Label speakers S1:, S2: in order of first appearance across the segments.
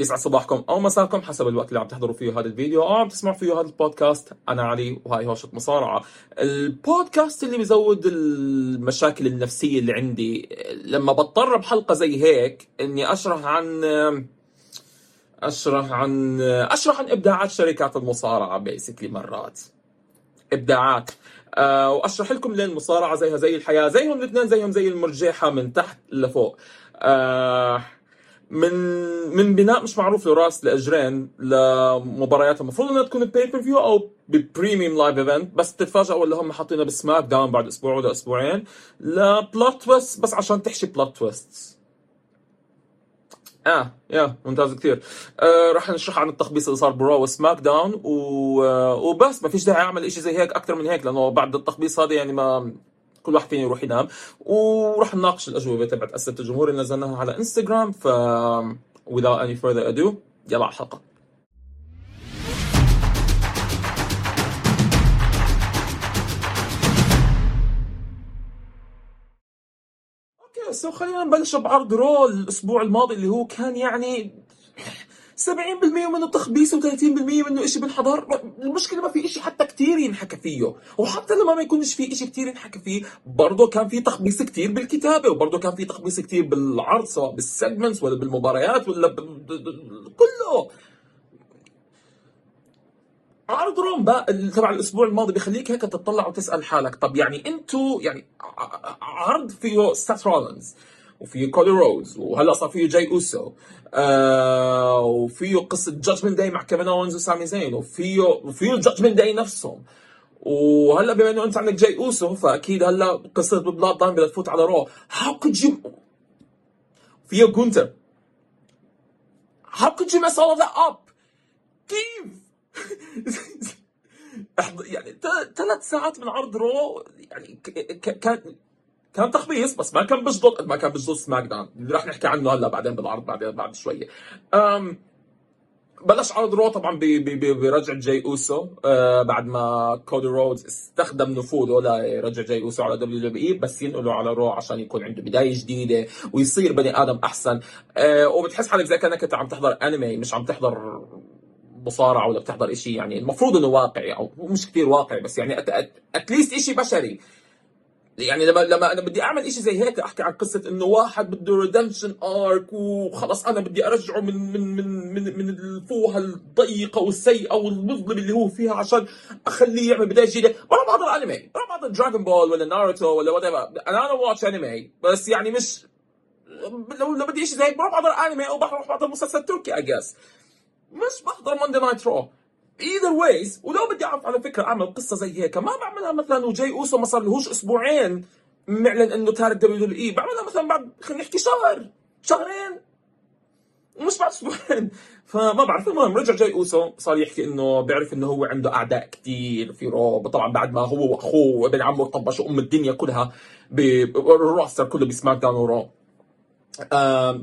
S1: يسعد صباحكم أو مساكم حسب الوقت اللي عم تحضروا فيه هذا الفيديو أو عم تسمعوا فيه هذا البودكاست. أنا علي وهاي هوشة مصارعة. البودكاست اللي بيزود المشاكل النفسية اللي عندي لما بضطر بحلقة زي هيك إني أشرح عن أشرح عن أشرح عن إبداعات شركات المصارعة بيسكلي مرات. إبداعات. أه وأشرح لكم ليه المصارعة زيها زي الحياة زيهم الاثنين زيهم زي المرجحة من تحت لفوق. أه من من بناء مش معروف لراس لأجرين لمباريات. المفروض إنها تكون بي بير فيو أو ببريميوم لايف ايفنت بس تتفاجئوا ولا هم حاطينها بسماك داون بعد أسبوع ولا أسبوعين لبلوت تويست بس عشان تحشي بلوت تويست آه يا ممتاز كثير. آه راح نشرح عن التخبيص اللي صار برو وسماك داون و... آه وبس ما فيش داعي أعمل شيء زي هيك أكثر من هيك لأنه بعد التخبيص هذا يعني ما كل واحد فينا يروح ينام. وراح نناقش الأجوبة تبعت أسئلة الجمهور اللي نزلناها على انستغرام ف without any further ado يلا على الحلقة. so خلينا نبلش بعرض Raw الأسبوع الماضي اللي هو كان يعني 70% منه تخبيص و30% منه شيء بالحضار المشكلة ما في شيء حتى كثير ينحكى فيه. وحتى لما ما يكونش في شيء كثير ينحكى فيه برضه كان في تخبيص كثير بالكتابة وبرضه كان في تخبيص كثير بالعرض سواء بال segments ولا بالمباريات ولا كله. عرض Raw تبع الأسبوع الماضي بخليك هيك تطلع وتسأل حالك. طب يعني انتو يعني عرض فيه سيث رولنز وفيه كودي رودز وهلا صار فيه جاي أوسو. آه وفيه قصة Judgment Day مع كيفن اونز وسامي زين وفيه وفيه Judgment Day نفسهم. وهلا بما إنه أنت عندك جاي أوسو فأكيد هلا قصة Bloodline بدها تفوت على Raw how could you فيه جونتر how could you mess all that up كيف؟ يعني ثلاث ساعات من عرض Raw يعني كان كان تخبيص بس ما كان بيجلط ما كان بيجلط SmackDown اللي رح نحكي عنه هلا بعدين بالعرض بعدين بعد شوية أم بلش عرض Raw طبعا برجع جاي أوسو. آه بعد ما كودي رودز استخدم نفوذه ليرجع جاي أوسو على WWE بس ينقله على Raw عشان يكون عنده بداية جديدة ويصير بني آدم أحسن. آه وبتحس حالك زي كأنك عم تحضر أنمي مش عم تحضر مصارعة ولا بتحضر شيء يعني. المفروض إنه واقعي أو مش كثير واقعي بس يعني at least شيء بشري. يعني لما لما أنا بدي أعمل شيء زي هيك أحكي عن قصة إنه واحد بده redemption arc وخلص أنا بدي أرجعه من من من من, من الفوهة الضيقة والسيئة والمظلمه اللي هو فيها عشان أخليه يعمل بداية جديدة. بروح بحضر انمي بروح بحضر Dragon Ball ولا ناروتو ولا what أنا أنا watch anime بس يعني مش لو لو بدي شيء زي هيك بروح بحضر انمي أو بروح بحضر مسلسل تركي I guess مش بحضر Monday Night Raw either ways ولو بدي أعرف على فكرة أعمل قصة زي هيك. ما بعملها مثلا وجاي اوسو ما صار لهوش أسبوعين معلن إنه تارك WWE. بعملها مثلا بعد خلينا نحكي شهر. شهرين. ومش بعد أسبوعين. فما بعرف. المهم رجع جاي اوسو صار يحكي إنه بيعرف إنه هو عنده أعداء كثير في Raw طبعا بعد ما هو وأخوه وابن عمه طبشوا أم الدنيا كلها بال roster كله ب SmackDown و Raw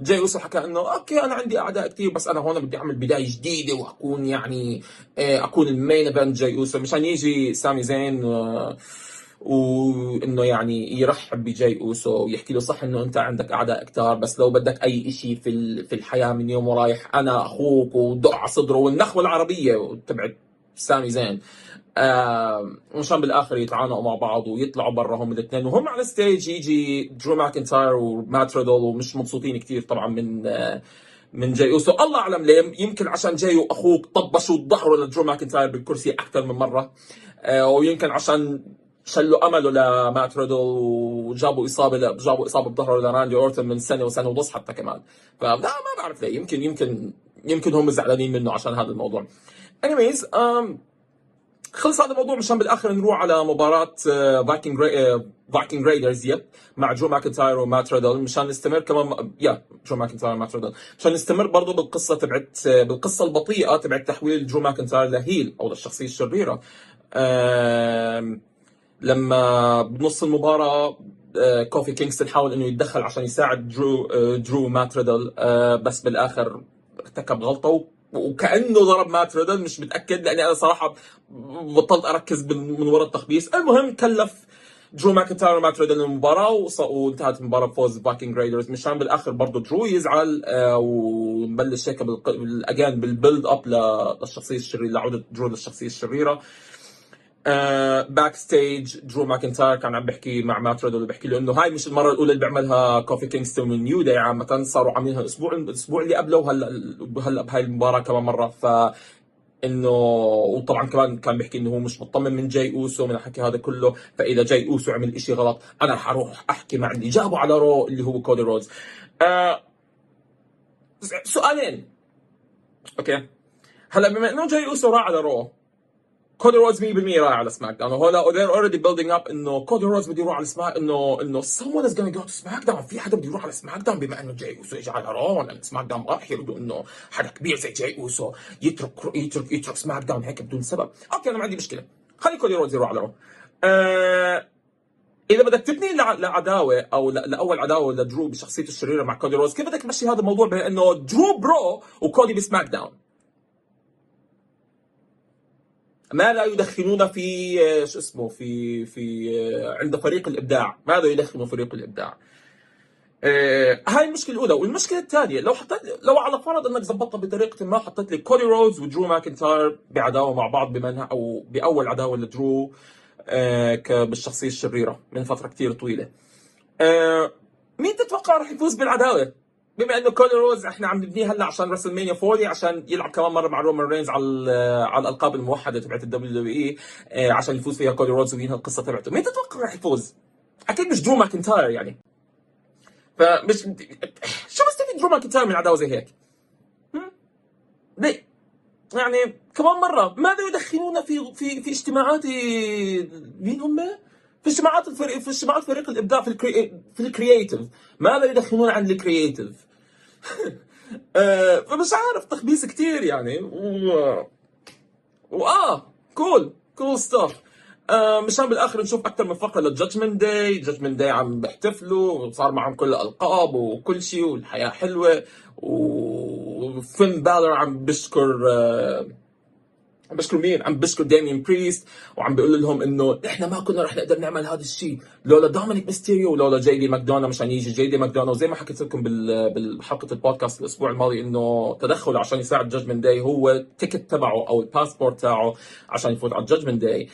S1: جاي اوسو حكى إنه أوكي أنا عندي أعداء كثير بس أنا هون بدي أعمل بداية جديدة وأكون يعني آه، أكون ال main event جاي اوسو مشان يجي سامي زين وإنه يعني يرحب بجاي اوسو ويحكي له صح إنه أنت عندك أعداء كثار بس لو بدك أي شيء في في الحياة من يوم ورايح أنا أخوك ودع صدره والنخوة العربية تبعت سامي زين. آه مشان بالاخر يتعانقوا مع بعض ويطلعوا برا هم الاثنين. وهم على ال stage يجي درو ماكنتاير ومات ريدل ومش مبسوطين كثير طبعا من آه من جاي اوسو الله أعلم ليه. يمكن عشان جاي واخوه طبشوا ظهره لدرو ماكنتاير بالكرسي أكثر من مرة. آه ويمكن عشان شلوا أمله لمات ريدل وجابوا إصابة جابوا إصابة بظهره لراندي اورتن من سنة وسنة ونص حتى كمان. فلا ما بعرف ليه. يمكن يمكن يمكن هم زعلانين منه عشان هذا الموضوع. Anyways um, خلص هذا الموضوع مشان بالآخر نروح على مباراة Viking Viking Raiders yep. مع درو ماكنتاير ومات ريدل مشان نستمر كمان يا درو ماكنتاير ومات ريدل مشان نستمر برضه بالقصة تبعت بالقصة البطيئة تبعت تحويل درو ماكنتاير ل heel أو للشخصية الشريرة. لما بنص المباراة آه، كوفي كينغستون حاول إنه يتدخل عشان يساعد درو آه، مات ريدل آه، بس بالآخر ارتكب غلطة وكأنه ضرب مات ريدل مش متأكد لأني أنا صراحة بطلت أركز من وراء التخبيص. المهم كلف درو ماكنتاير ومات ريدل المباراة وص- وانتهت المباراة بفوز Viking Raiders. مشان بالآخر برضه درو يزعل آه، ونبلش هيك again بال build up للشخصية الشريرة لعودة درو للشخصية الشريرة. Backstage درو ماكنتاير كان عم بحكي مع مات ريدل بحكي له إنه هاي مش المرة الأولى اللي بيعملها كوفي كينغستون من New Day عامة صاروا عاملينها الأسبوع الأسبوع اللي قبله وهلا هلا بهاي المباراة كمان مرة ف إنه وطبعا كمان كان بيحكي إنه هو مش مطمن من جاي أوسو من الحكي هذا كله فإذا جاي أوسو عمل إشي غلط أنا رح أروح أحكي مع اللي جابه على Raw اللي هو كودي رودز آه سؤالين. أوكي. هلا بما إنه جاي أوسو راح على Raw كودي رودز 100% رايح على SmackDown they're already building up إنه كودي رودز بده يروح على سماك انه إنه someone is gonna go to SmackDown في حدا بده يروح على SmackDown بما إنه جاي أوسو اجى على Raw لأن SmackDown راح يريدوا إنه حدا كبير زي جاي أوسو يترك يترك يترك SmackDown هيك بدون سبب. أوكي أنا ما عندي مشكلة. خلي كودي رودز يروح على Raw آه إذا بدك تبني لع- لعداوة أو لأول عداوة لدرو بشخصيته الشريرة مع كودي روز كيف بدك تمشي هذا الموضوع بين انه درو برو وكودي بسماك داون ما لا يدخنون في آه، شو اسمه في في آه، عند فريق الإبداع. ماذا يدخن فريق الإبداع. آه، هاي المشكلة الأولى. والمشكلة الثانية لو حطيت لو على فرض إنك زبطها بطريقة ما حطيت لي كودي روز ودرو ماكنتاير بعداوة مع بعض بما انها أو بأول عداوة لدرو بالشخصية الشريرة من فترة كثير طويلة. مين تتوقع راح يفوز بالعداوة؟ بما إنه كودي روز إحنا عم نبنيه هلأ عشان WrestleMania 40 عشان يلعب كمان مرة مع رومان رينز على على الألقاب الموحدة تبعت ال WWE عشان يفوز فيها كودي روز وينهي القصة تبعته، مين تتوقع راح يفوز؟ أكيد مش درو ماكنتاير يعني فمش شو بستفيد درو ماكنتاير من عداوة زي هيك؟ ليه؟ يعني كمان مرة ماذا يدخنون في في في اجتماعات مين هم؟ في اجتماعات الفريق في اجتماعات فريق الإبداع في ال crea... في ال creative ماذا يدخنون عن ال creative؟ آه فمش عارف تخبيص كتير يعني. و... وآه cool cool stuff آه مشان بالآخر نشوف أكثر من فقرة لل Judgment Day Judgment Day عم بيحتفلوا وصار معهم كل الالقاب وكل شيء والحياة حلوة. وفين بالر عم بشكر آه عم بشكر مين؟ عم بشكر دامين بريست وعم بيقول لهم إنه إحنا ما كنا رح نقدر نعمل هذا الشيء لولا دومينيك ميستيريو ولولا جاي دي ماكدونا مشان يجي. جاي دي ماكدونا وزي ما حكيت لكم بحلقه البودكاست الأسبوع الماضي إنه تدخله عشان يساعد Judgment Day هو ال ticket تبعه أو الباسبورت تاعه عشان يفوت على ال Judgment Day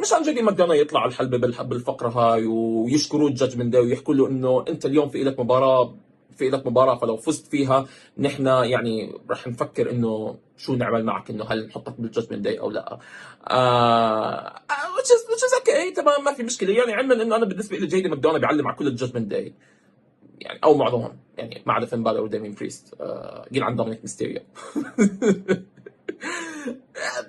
S1: مشان جاي دي ماكدونا يطلع بالح- بالفقرة هاي ويشكروا ال Judgment Day ويحكوا له إنه أنت اليوم في لك مباراة في لك مباراة فلو فزت فيها نحن يعني رح نفكر إنه شو نعمل معك؟ إنه هل نحطك بال Judgment Day أو لا؟ آه is which is okay تمام ما في مشكلة. يعني علما إنه أنا بالنسبة لي جيدي ماكدونا بيعلم على كل ال Judgment Day يعني أو معظمهم. يعني ما عدا فين بالر وديمين بريست آه قيل عن دومينيك ميستيريو.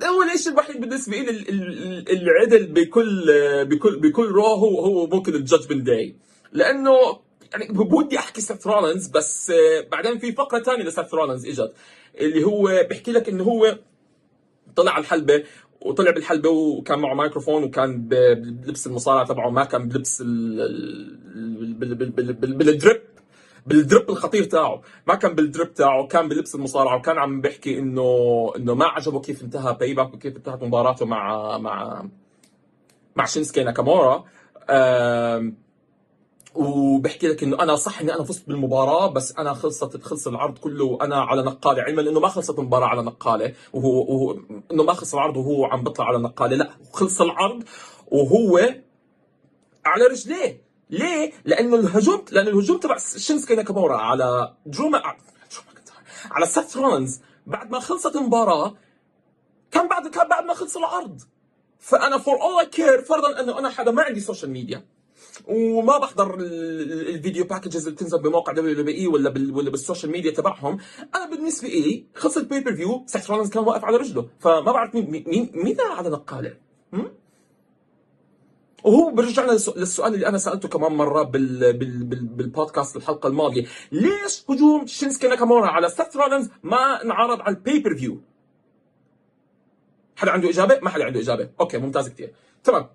S1: اول شيء الوحيد بالنسبة لي ال- ال- ال- العدل بكل بكل بكل Raw هو هو ممكن ال Judgment Day لأنه يعني بودي أحكي سيث رولينز بس آه، بعدين في فقرة ثانية لسيث رولينز إجت. اللي هو بيحكي لك إنه هو طلع على الحلبة وطلع بالحلبة وكان معه مايكروفون وكان بلبس المصارعة تبعه ما كان بلبس ال- ال- بال- بال- بال- بال- بال drip بال drip الخطير تاعه. ما كان بال drip تاعه كان بلبس المصارعة وكان عم بيحكي انه إنه ما عجبه كيف انتهى payback وكيف انتهت مباراته مع مع مع شينسكي ناكامورا. آم، وبحكي لك إنه أنا صح إني أنا فزت بالمباراة بس أنا خلصت خلص العرض كله وأنا على نقالة. علما إنه ما خلصت المباراة على نقالة وهو, وهو إنه ما خلص العرض وهو عم بيطلع على نقالة. لا خلص العرض وهو على رجليه. ليه؟ لأنه الهجوم لأنه الهجوم تبع شينسكي ناكامورا على دروما على سيث رولينز. بعد ما خلصت المباراة كان بعد كان بعد ما خلص العرض. فأنا for all I care فرضا إنه أنا حدا ما عندي social media وما بحضر ال- ال- ال video packages اللي بتنزل بموقع WWE ولا بال ولا بال social media تبعهم. أنا بالنسبة لي خلص ال pay-per-view سيث رولينز كان واقف على رجله فما بعرف مين مين مين على نقاله؟ وهو برجعنا للسؤال اللي أنا سألته كمان مرة بال بال بال بالبودكاست الحلقة الماضية. ليش هجوم شينسكي ناكامورا على سيث رولينز ما انعرض على ال pay-per-view حدا عنده إجابة؟ ما حدا عنده إجابة. okay ممتاز كثير تمام.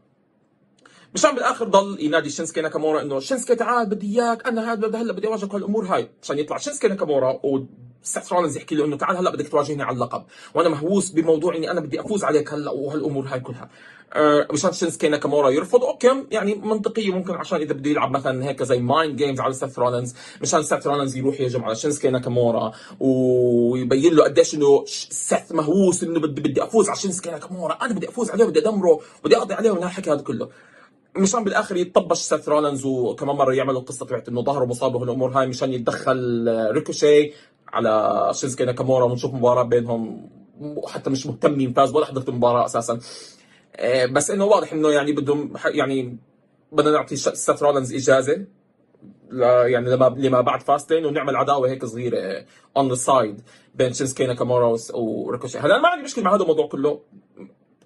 S1: مشان بالآخر ضل ينادي شينسكي ناكامورا إنه شينسكي تعال بدي إياك أنا هذا هلا بدي أواجهك هالامور هاي. عشان يطلع شينسكي ناكامورا وسيث رولنز يحكي له إنه تعال هلا بدك تواجهني على اللقب. وأنا مهووس بموضوع إني أنا بدي أفوز عليك هلا وهالأمور هاي كلها. آه مشان شينسكي ناكامورا يرفض okay يعني منطقية. ممكن عشان إذا بده يلعب مثلا هيك زي mind games على سيث رولنز مشان سيث رولنز يروح يهجم على شينسكي ناكامورا ويبين له قديش إنه سيث مهووس إنه بدي بدي أفوز على شينسكي ناكامورا. أنا بدي أفوز عليه بدي أدمره بدي أقضي عليه من هالحكي هذا كله. مشان بالآخر يتطبش سيث رولنز وكمان مرة يعملوا القصة تبعت إنه ظهره مصاب وهالامور هاي مشان يتدخل ريكوشيه على شينسكي ناكامورا ونشوف مباراة بينهم. وحتى مش مهتم مين فاز ولا حضرت المباراة أساسا. آه، بس إنه واضح إنه يعني بدهم يعني بدنا نعطي سيث رولنز إجازة. يعني لما لما بعد Fastlane ونعمل عداوة هيك صغيرة on the side بين شينسكي ناكامورا وريكوشيه. هلأ ما عندي مشكلة مع هذا الموضوع كله.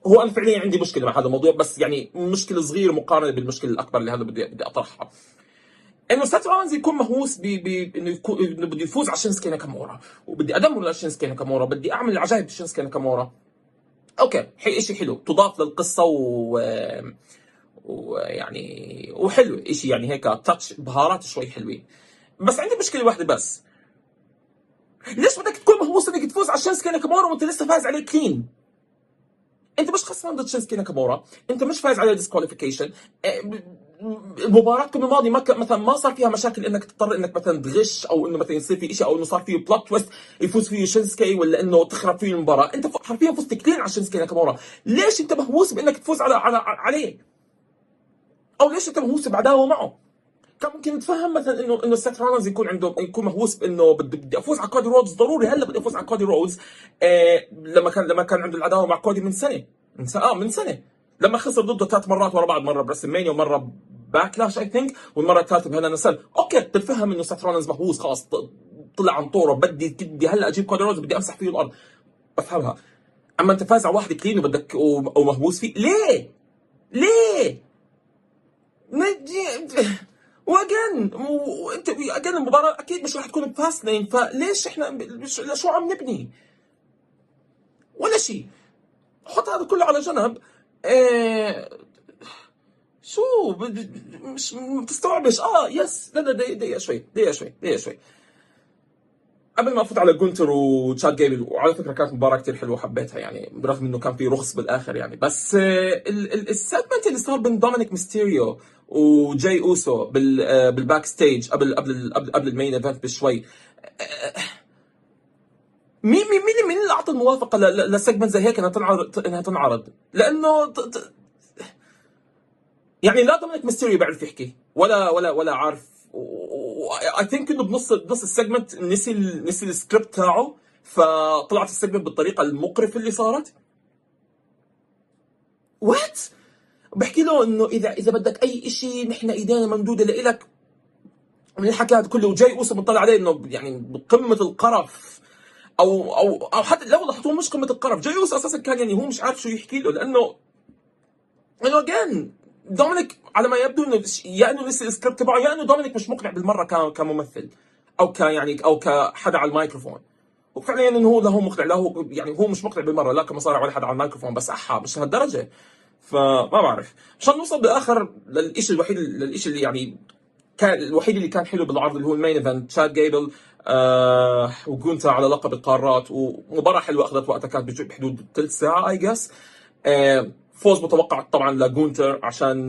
S1: هو أنا فعليا عندي مشكلة مع هذا الموضوع بس يعني مشكلة صغيرة مقارنة بالمشكلة الأكبر اللي هذا بدي بدي أطرحها. إنه سيث رولنز يكون مهووس ب ب إنه يكون إنه بده يفوز على شينسكي ناكامورا وبدي أدمر لشينسكي ناكامورا بدي أعمل العجائب بشينسكي ناكامورا. okay شيء حلو تضاف للقصة و ويعني وحلو شيء يعني هيك touch بهارات شوي حلوين بس عندي مشكلة واحدة بس. ليش بدك تكون مهووس إنك تفوز على شينسكي ناكامورا وأنت لسه فاز عليه clean أنت مش خسران ضد شينسكي ناكامورا. أنت مش فايز على disqualification المباراه الماضيه ما مثلا ما صار فيها مشاكل إنك تضطر إنك مثلا تغش أو إنه مثلا يصير في شيء أو إنه صار فيه plot twist يفوز فيه شينسكي ولا إنه تخرب فيه المباراة. أنت حرفيا فزت كثير على شينسكي ناكامورا. ليش أنت مهووس بإنك تفوز على على عليه؟ أو ليش أنت مهووس بعداوة معه؟ كان ممكن نتفهم مثلا انه إنه سيث رولنز يكون عنده يكون مهووس بإنه بدي, أفوز على كودي رودز. ضروري هلأ بدي أفوز على كودي رودز. آه لما كان لما كان عنده العداوة مع كودي من سنة. من سنه آه من سنة. لما خسر ضده ثلاث مرات ورا بعض مرة ب WrestleMania ومرة Backlash I think والمرة الثالثة ب Hell in a Cell. okay بتفهم إنه سيث رولنز مهووس خلاص طلع عن طوره بدي بدي هلأ أجيب كودي رودز بدي أمسح فيه الأرض. بفهمها. أما أنت فاز على واحد كلين وبدك ومهووس فيه ليه؟ ليه؟ واجن وانت اجن المباراة أكيد مش راح تكون بفاست لين فليش إحنا شو عم نبني؟ ولا شيء حط هذا كله على جنب. إيه شو مش بتستوعبش آه yes لا لا دقيقة شوي دقيقة شوي دقيقة شوي. قبل ما افوت على جونتر وتشاد جيبل وعلى فكرة كانت مباراة كثير حلوة وحبيتها يعني برغم إنه كان في رخص بالآخر يعني بس آه، ال segment اللي صار بين دومينيك ميستيريو وجاي أوسو بال بال backstage قبل قبل قبل قبل ال main event بشوي آه، مين مين مين مين اللي أعطى الموافقة ل segment زي هيك إنها تنعرض إنها تنعرض؟ لأنه يعني لا دومينيك ميستيريو بيعرف يحكي ولا ولا ولا عارف I think إنه بنص بنص ال segment نسي نسي السكريبت تاعه فطلعت ال segment بالطريقة المقرفة اللي صارت. what بحكي له إنه إذا إذا بدك أي شيء نحن إيدينا ممدودة لإلك من الحكي هذا كله وجاي اوسم بنطلع عليه إنه يعني بقمة القرف أو أو أو حتى لو لاحظتوا مش قمة القرف جاي اوسو أساسا كان يعني هو مش عارف شو يحكي له لأنه انه again دومينيك على ما يبدو إنه يا إنه لسه السكريبت تبعه يا إنه دومينيك مش مقنع بالمرة كممثل أو ك يعني أو كحدا على الميكروفون. وفعليا إنه هو لا هو مقنع لا هو يعني هو مش مقنع بالمرة لا كمصارع ولا حدا على الميكروفون بس أحا مش لهالدرجة. فما بعرف. عشان نوصل بالاخر للشيء الوحيد للشيء اللي يعني كان الوحيد اللي كان حلو بالعرض اللي هو ال main event تشاد جيبل آه وجونتر على لقب القارات ومباراة حلوة أخذت وقتها كانت بحدود ثلث ساعة I guess آه فوز متوقع طبعا لجونتر عشان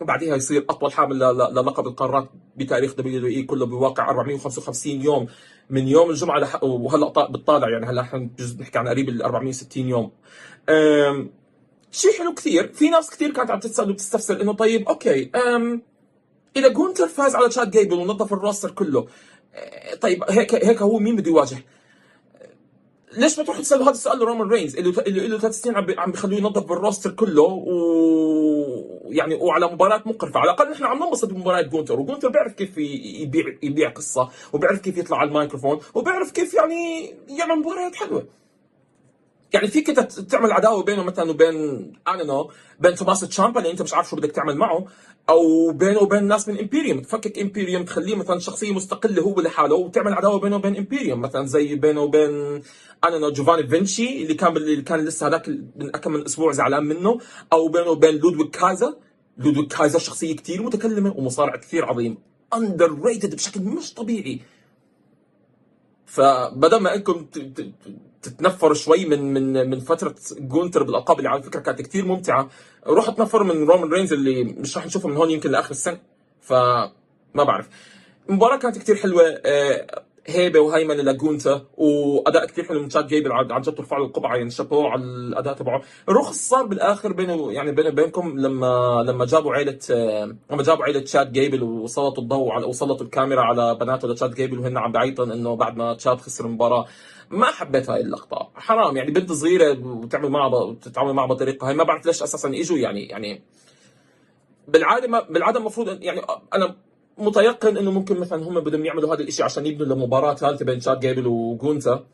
S1: بعدها يصير أطول حامل للقب القارات بتاريخ WWE كله بواقع 455 يوم من يوم الجمعة. وهلأ بتطالع يعني هلأ إحنا نحكي عن قريب ال 460 يوم شيء حلو كثير في ناس كثير كانت عم تسال وبتستفسر إنه طيب okay أم إذا جونتر فاز على تشاد جيبل ونظف ال roster كله أه، طيب هيك هيك هو مين بده يواجه؟ ليش ما تروح تسال هذا السؤال لرومان رينز؟ اللي اللي له ثلاث سنين عم بيخلوه ينظف بال roster كله ويعني وعلى مباراة مقرفة. على الأقل نحن عم ننبسط بمباراة جونتر وجونتر بيعرف كيف يبيع يبيع قصة وبيعرف كيف يطلع على الميكروفون وبيعرف كيف يعني يعمل مباريات حلوة. يعني فيك تعمل عداوة بينه مثلا وبين أنا نو بين توماسو تشامبا اللي أنت مش عارف شو بدك تعمل معه أو بينه وبين ناس من امبيريوم تفكك امبيريوم تخليه مثلا شخصية مستقلة هو لحاله وتعمل عداوة بينه وبين امبيريوم مثلا زي بينه وبين I know جوفاني فينشي اللي كان اللي كان لسه هذاك من كم من أسبوع زعلان منه أو بينه وبين لودويج كايزر لودويك كايزر شخصية كثير متكلمة ومصارع كثير عظيم. underrated بشكل مش طبيعي. فبدل ما أنكم تتنفروا شوي من من من فترة جونتر بالألقاب اللي على فكرة كانت كثير ممتعة. روحوا تنفروا من رومان رينز اللي مش راح نشوفه من هون يمكن لآخر السنة. فما بعرف. المباراة كانت كثير حلوة آه، هيبة وهيمنة لجونتر وأداء كثير حلو من تشاد جيبل عن جد ترفع له القبعة يعني شابوه على الأداء تبعه. الرخص صار بالآخر بينه يعني بينه وبينكم لما لما جابوا عائله لما جابوا عائله تشاد جيبل وسلطوا الضوء على وسلطوا الكاميرا على بناته لتشاد جيبل وهن عم بعيطن إنه بعد ما تشاد خسر المباراة. ما حبيت هاي اللقطة. حرام يعني بنت صغيرة وتعمل معها تتعامل معها بطريقة هاي ما بعرف ليش أساسا إجوا يعني يعني بالعادة ما بالعادة المفروض يعني أنا متيقن إنه ممكن مثلا هم بدهم يعملوا هذا الشيء عشان يبنوا لمباراه ثالثه بين شاد جيبل وجونتر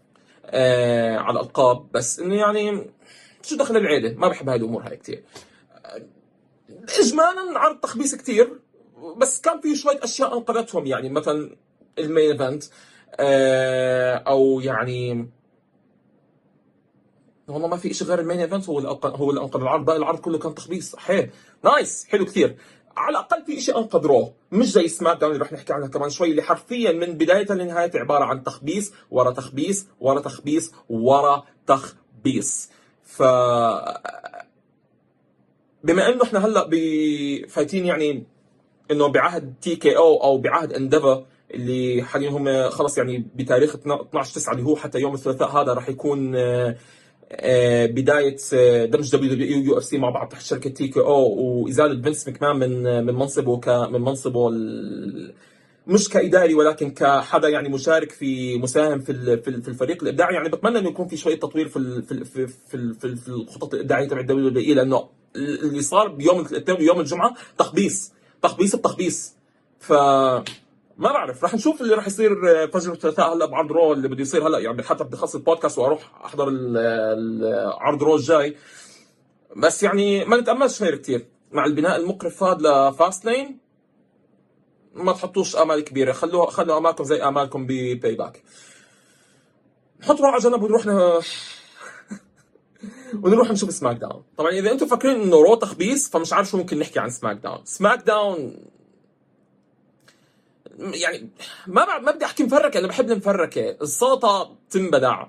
S1: آه على الألقاب. بس إنه يعني شو دخل العيلة؟ ما بحب هاي الأمور هاي كثير اجمالا عرض تخبيص كثير بس كان في شوية أشياء أنقذتهم يعني مثلا ال main event. أو يعني والله ما في شيء غير ال main event هو هو اللي أنقذ العرض. باقي العرض كله كان تخبيص. hell nice حلو كثير. على الأقل في شيء انقذ Raw مش زي سماك داون اللي رح نحكي عنها كمان شوي اللي حرفيا من بدايتها لنهايتها عبارة عن تخبيص ورا تخبيص ورا تخبيص ورا تخبيص. ف بما إنه إحنا هلأ فايتين يعني إنه بعهد TKO أو بعهد انديفر اللي حاليا هم خلص يعني بتاريخ 12 9 اللي هو حتى يوم الثلاثاء هذا راح يكون آه، بداية آه، دمج WWE و UFC مع بعض تحت شركة TKO وإزالة فينس مكمان من آه، من منصبه ك من منصبه مش كإداري ولكن كحدا يعني مشارك في مساهم في في الفريق. الابداعي يعني بتمنى إنه يكون في شوية تطوير في في في في, الخطط الإبداعية تبع ال WWE لأنه اللي صار بيوم الاثنين ويوم الجمعة تخبيص تخبيص بتخبيص. ف ما بعرف رح نشوف اللي رح يصير فجر الثلاثاء هلا بعرض رو اللي بده يصير هلا. يعني حتى بدي اخلص البودكاست وأروح أحضر عرض رو الجاي. بس يعني ما نتأملش خير كثير مع البناء المقرف هذا ل Fastlane ما تحطوش آمال كبيرة. خلوها خلوا أمالكم زي آمالكم ب Payback نحط رو على جنب ونروح ن... ونروح نشوف سماك داون طبعا إذا أنتم فاكرين إنه رو تخبيص فمش عارف شو ممكن نحكي عن سماك داون سماك داون يعني ما ما بدي أحكي مفركة أنا بحب المفركة. السلطة تنبدع.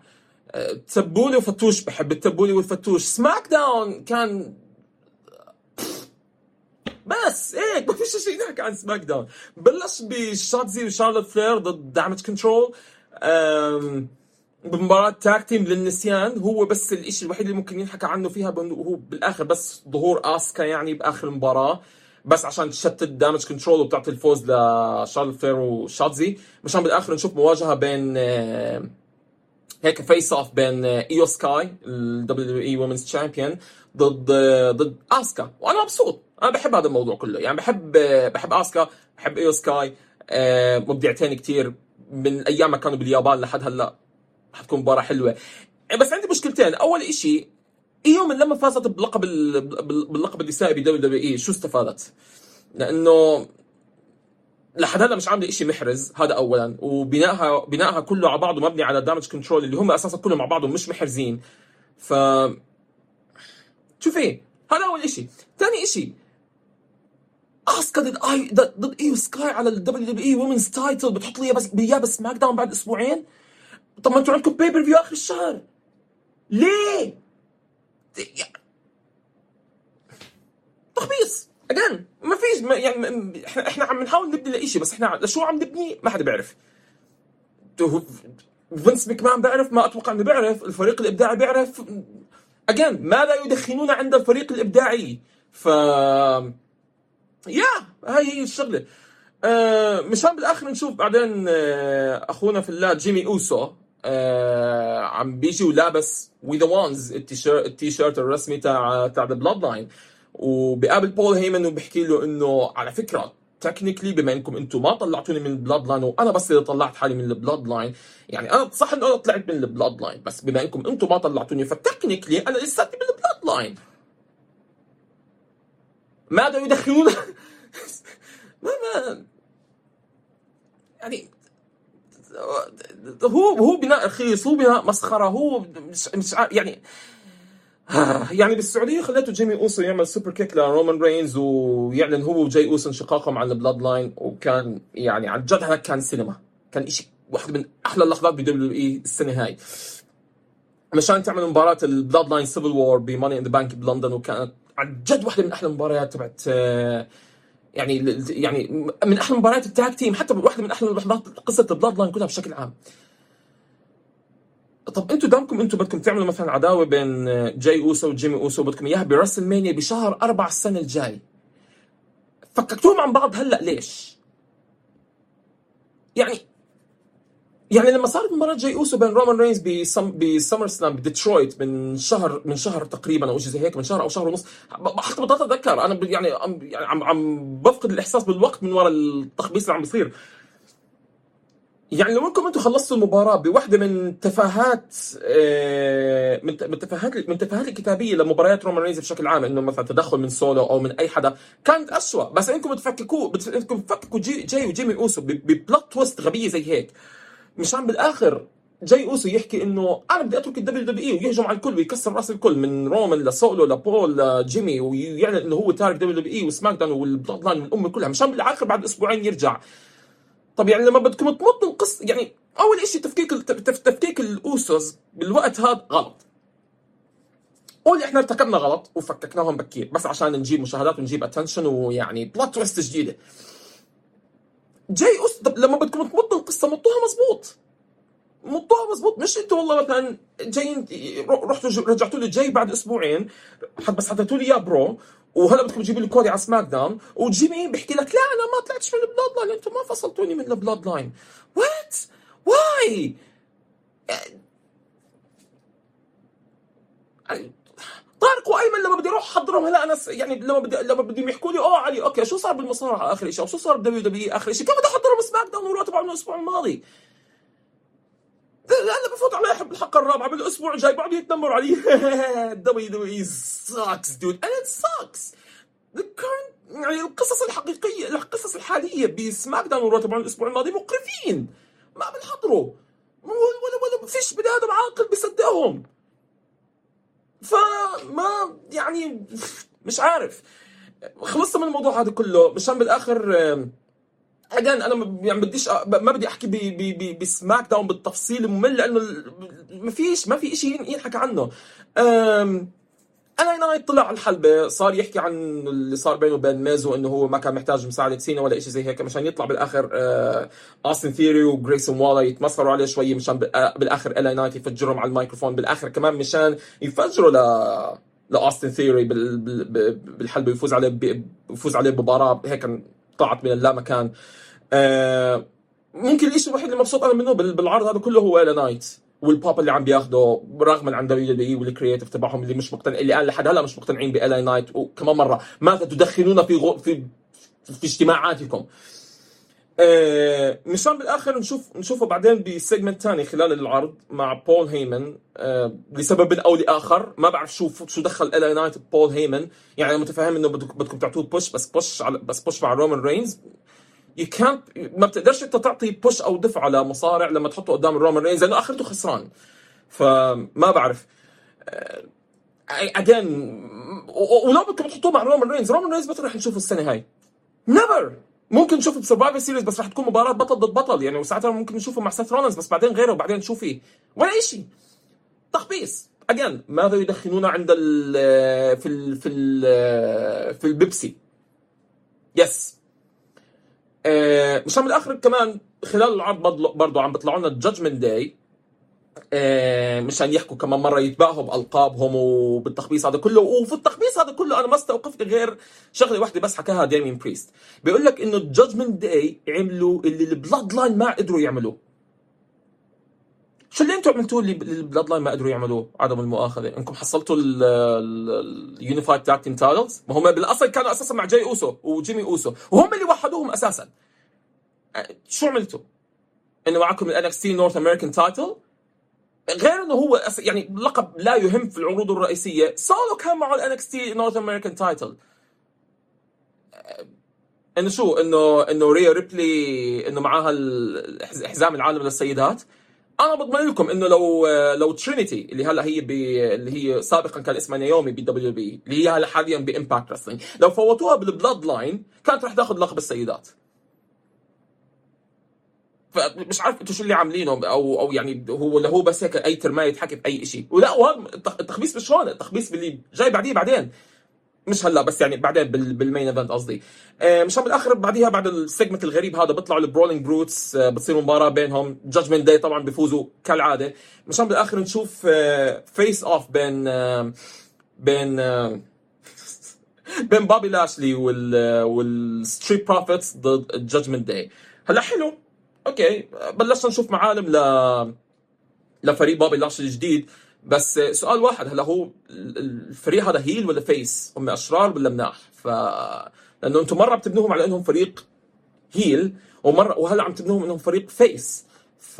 S1: تبولي وفتوش بحب التبولي والفتوش. سماك داون كان بس هيك ما فيش شيء نحكي عن سماك داون بلش بشاتزي وشارلوت فلير ضد Damage CTRL. بمباراة tag team للنسيان. هو بس الشيء الوحيد اللي ممكن ينحكى عنه فيها هو بالآخر بس ظهور آسكا يعني بآخر المباراة. بس عشان تشتت Damage CTRL وبتعطي الفوز لشارلوت فلير وشاتزي مشان بالآخر نشوف مواجهة بين آه، هيك face off بين ايو سكاي ال WWE Women's Champion ضد آه، ضد اسكا وأنا مبسوط. أنا بحب هذا الموضوع كله. يعني بحب آه، بحب اسكا بحب ايو سكاي مبدعتين كثير من أيام ما كانوا باليابان لحد هلأ حتكون مباراة حلوة. بس عندي مشكلتين. أول شيء ايو من لما فازت بلقب باللقب النسائي ب WWE شو استفادت؟ لأنه لحد هلأ مش عاملة شيء محرز هذا اولا. وبنائها بنائها كله على بعضه مبني على Damage CTRL اللي هم أساسا كلهم مع بعضهم مش محرزين. ف شوفي هذا أول شيء ثاني شيء اسكا ضد اي ضد ايو سكاي على ال WWE Women's Title بتحط لي بس إياه بسماك داون بعد أسبوعين؟ طب ما أنتم عندكم pay-per-view آخر الشهر. ليه؟ تخبيص. again ما فيش ما يعني إحنا إحنا عم نحاول نبني لشيء بس إحنا لشو عم نبني؟ ما حدا بيعرف. فينس مكمان بيعرف ما أتوقع إنه بيعرف الفريق الإبداعي بيعرف. again ماذا يدخنون عند الفريق الإبداعي؟ ف يا هاي هي الشغلة. آه مشان بالآخر نشوف بعدين آه أخونا في الله جيمي اوسو آه عم بيجي ولابس We The Ones التيشيرت الرسمي تاع تاع The Bloodline وبقابل بول هيمن وبحكي له إنه على فكرة technically بما إنكم أنتم ما طلعتوني من ال Bloodline وأنا بس اللي طلعت حالي من ال Bloodline يعني أنا صح إنه أنا طلعت من ال Bloodline بس بما إنكم أنتم ما طلعتوني ف technically أنا لساتني من ال Bloodline ماذا يدخنون ما ما يعني هو هو بناء رخيص هو بناء مسخرة هو مش مش يعني يعني بالسعودية خليته جيمي أوسو يعمل superkick لرومان رينز ويعلن هو وجاي أوسو انشقاقهم عن ال Bloodline وكان يعني عن جد هذا كان سينما كان شيء واحدة من أحلى اللحظات ب WWE السنة هاي. مشان تعمل مباراة ال Bloodline Civil War ب Money in the Bank بلندن وكانت عن جد واحدة من أحلى المباريات تبعت آه، يعني يعني من أحلى مباريات ال tag team حتى واحدة من أحلى لحظات قصة ال Bloodline كلها بشكل عام طب أنتوا دامكم أنتوا بدكم تعملوا مثلا عداوة بين جاي أوسو وجيمي أوسو بدكم إياها ب WrestleMania بشهر أربعة السنة الجاي فككتوهم عن بعض هلأ ليش؟ يعني يعني لما صارت مباراه جاي أوسو بين رومان رينز ب Sum ب SummerSlam بديترويت من شهر من شهر تقريبا أو شيء زي هيك من شهر أو شهر ونص. حتى بضل أتذكر. أنا يعني يعني عم عم بفقد الإحساس بالوقت من وراء التخبيص اللي عم بيصير. يعني لو انكم أنتم خلصتوا المباراة بوحدة من تفاهات آه، من تفاهات من تفاهات الكتابية لمباريات رومان رينز بشكل عام إنه مثلا تدخل من سولو أو من أي حدا كانت اسوء بس إنكم تفككوا إنكم تفككوا جي جاي وجيمي أوسو ب plot twist غبية زي هيك. مشان بالآخر جاي أوسو يحكي إنه أنا بدي أترك ال WWE ويهجم على الكل ويكسر رأس الكل من رومان لسولو لبول لجيمي ويعلن إنه هو تارك دبليو دبليو اي وسماك داون والبلاد لاين والأمة كلها. مشان بالآخر بعد أسبوعين يرجع. طب يعني لما بدكم تمطوا القصة يعني أول شيء تفكيك تفكيك ال Usos بالوقت هذا غلط. قول إحنا ارتكبنا غلط وفككناهم بكير بس عشان نجيب مشاهدات ونجيب attention ويعني plot twist جديدة. جاي أس... طب لما بدكم تمطوا القصة مطوها مزبوط مطوها مزبوط مش أنتوا والله مثلا جايين رحتوا رجعتوا لي جاي بعد أسبوعين. بس حطيتوا لي اياه ب Raw. وهلا بدكم تجيبوا لي كودي على SmackDown. وجيمي بيحكي لك لا أنا ما طلعتش من ال Bloodline أنتم ما فصلتوني من ال Bloodline what why طارق وأيمن لما بدي أروح أحضرهم هلا أنا يعني لما بدي لما بدهم يحكوا لي أوه علي okay شو صار بالمصارعة آخر شيء أو شو صار ب WWE آخر شيء كيف بدي أحضرهم SmackDown و Raw تبع الأسبوع الماضي؟ أنا بفوت على الحلقة الرابعة بالأسبوع الجاي بعد يتنمروا علي. WWE sucks dude it sucks يعني القصص الحقيقيه القصص الحالية بسماك داون ورو تبع الأسبوع الماضي مقرفين. ما بنحضروا ولا ولا فيش بني آدم عاقل بيصدقهم. فما يعني مش عارف. خلصت من الموضوع هذا كله مشان بالآخر اجان أنا يعني بديش ما بدي أحكي بسماك داون بالتفصيل الممل لأنه ما فيش ما في شيء ينحكى عنه. LA Knight طلع على الحلبة صار يحكي عن اللي صار بينه وبين ميز وإنه هو ما كان محتاج مساعدة سينا ولا شيء زي هيك مشان يطلع بالآخر اوستن ثيري وجريسون والر يتمسخروا عليه شوي مشان بالآخر LA Knight يفجرهم على الميكروفون بالآخر كمان مشان يفجروا ل لاوستن ثيري بالحلبة يفوز عليه يفوز عليه بمباراة هيك طلعت من اللامكان. آه ممكن الشيء الوحيد اللي مبسوط أنا منه بالعرض هذا كله هو LA Knight والبوب اللي عم بياخده رغم عن WWE وال creative تبعهم اللي مش مقتنع اللي قال لحد هلا مش مقتنعين ب LA Knight وكمان مرة ماذا تدخنون في غو في في اجتماعاتكم. آه مشان بالآخر نشوف نشوفه بعدين ب segment ثاني خلال العرض مع بول هيمن آه لسبب أو لآخر. ما بعرف شو شو دخل LA Knight بول هيمن يعني متفاهم إنه بدكم تعطوه push بس push على بس push مع رومان رينز يو كانت ما بتقدرش انت تعطي push أو دفعه لمصارع لما تحطه قدام الرومان رينز لأنه آخرته خسران. فما بعرف. again ولو بدكم تحطوه مع رومان رينز رومان رينز متى رح نشوفه السنة هاي؟ never ممكن نشوفه ب Survivor Series بس رح تكون مباراة بطل ضد بطل. يعني وساعتها ممكن نشوفه مع سيث رولنز بس بعدين غيره وبعدين شو فيه ولا شيء تخبيص. again ماذا يدخنون عند ال في ال في ال في البيبسي؟ yes آه مشان بالاخر كمان خلال العرض برضه عم بيطلعوا لنا ال Judgment Day آه مشان يحكوا كمان مرة يتباهوا بألقابهم وبالتخبيص هذا كله. وفي التخبيص هذا كله أنا ما استوقفت غير شغلة واحدة بس حكاها ديمين بريست بيقول لك إنه ال Judgment Day عملوا اللي ال Bloodline ما قدروا يعملوه. شو اللي أنتم عملتوه اللي ال Bloodline ما قدروا يعملوه عدم المؤاخذة. انكم حصلتوا ال unified tag team titles ما هم بالأصل كانوا أساسا مع جاي أوسو وجيمي أوسو وهم اللي وحدوهم أساسا. شو عملتوا؟ إنه معكم ال NXT North American title غير إنه هو يعني لقب لا يهم في العروض الرئيسية. سولو كان معه ال NXT North American title إنه شو؟ إنه إنه ريا ريبلي إنه معاها حزام العالم للسيدات. أنا بضمن لكم إنه لو لو ترينيتي اللي هلا هي ب... اللي هي سابقا كان اسمها نيومي بال WWE اللي هي هلا حاليا ب Impact Wrestling لو فوتوها بال Bloodline كانت رح تاخذ لقب السيدات. فمش عارف أنتم شو اللي عاملينه أو أو يعني هو هو بس هيك أي ترماية يتحكي بأي شيء ولا وهذا التخبيص مش هون التخبيص باللي جاي بعديه بعدين. مش هلا بس يعني بعدين بال main event قصدي. آه مشان بالآخر بعديها بعد ال segment الغريب هذا بيطلعوا ال Brawling Brutes آه بتصير مباراة بينهم. Judgment Day طبعا بيفوزوا كالعادة. مشان بالآخر نشوف آه face off بين آه بين آه بين بابي لاشلي وال وال Street Profits ضد ال Judgment Day هلا حلو. okay. بلشنا نشوف معالم ل لفريق بابي لاشلي الجديد. بس سؤال واحد هلا هو الفريق هذا heel ولا face؟ هم أشرار ولا مناح؟ ف لأنه أنتم مرة بتبنوهم على إنهم فريق heel ومره وهلأ عم تبنوهم إنهم فريق face ف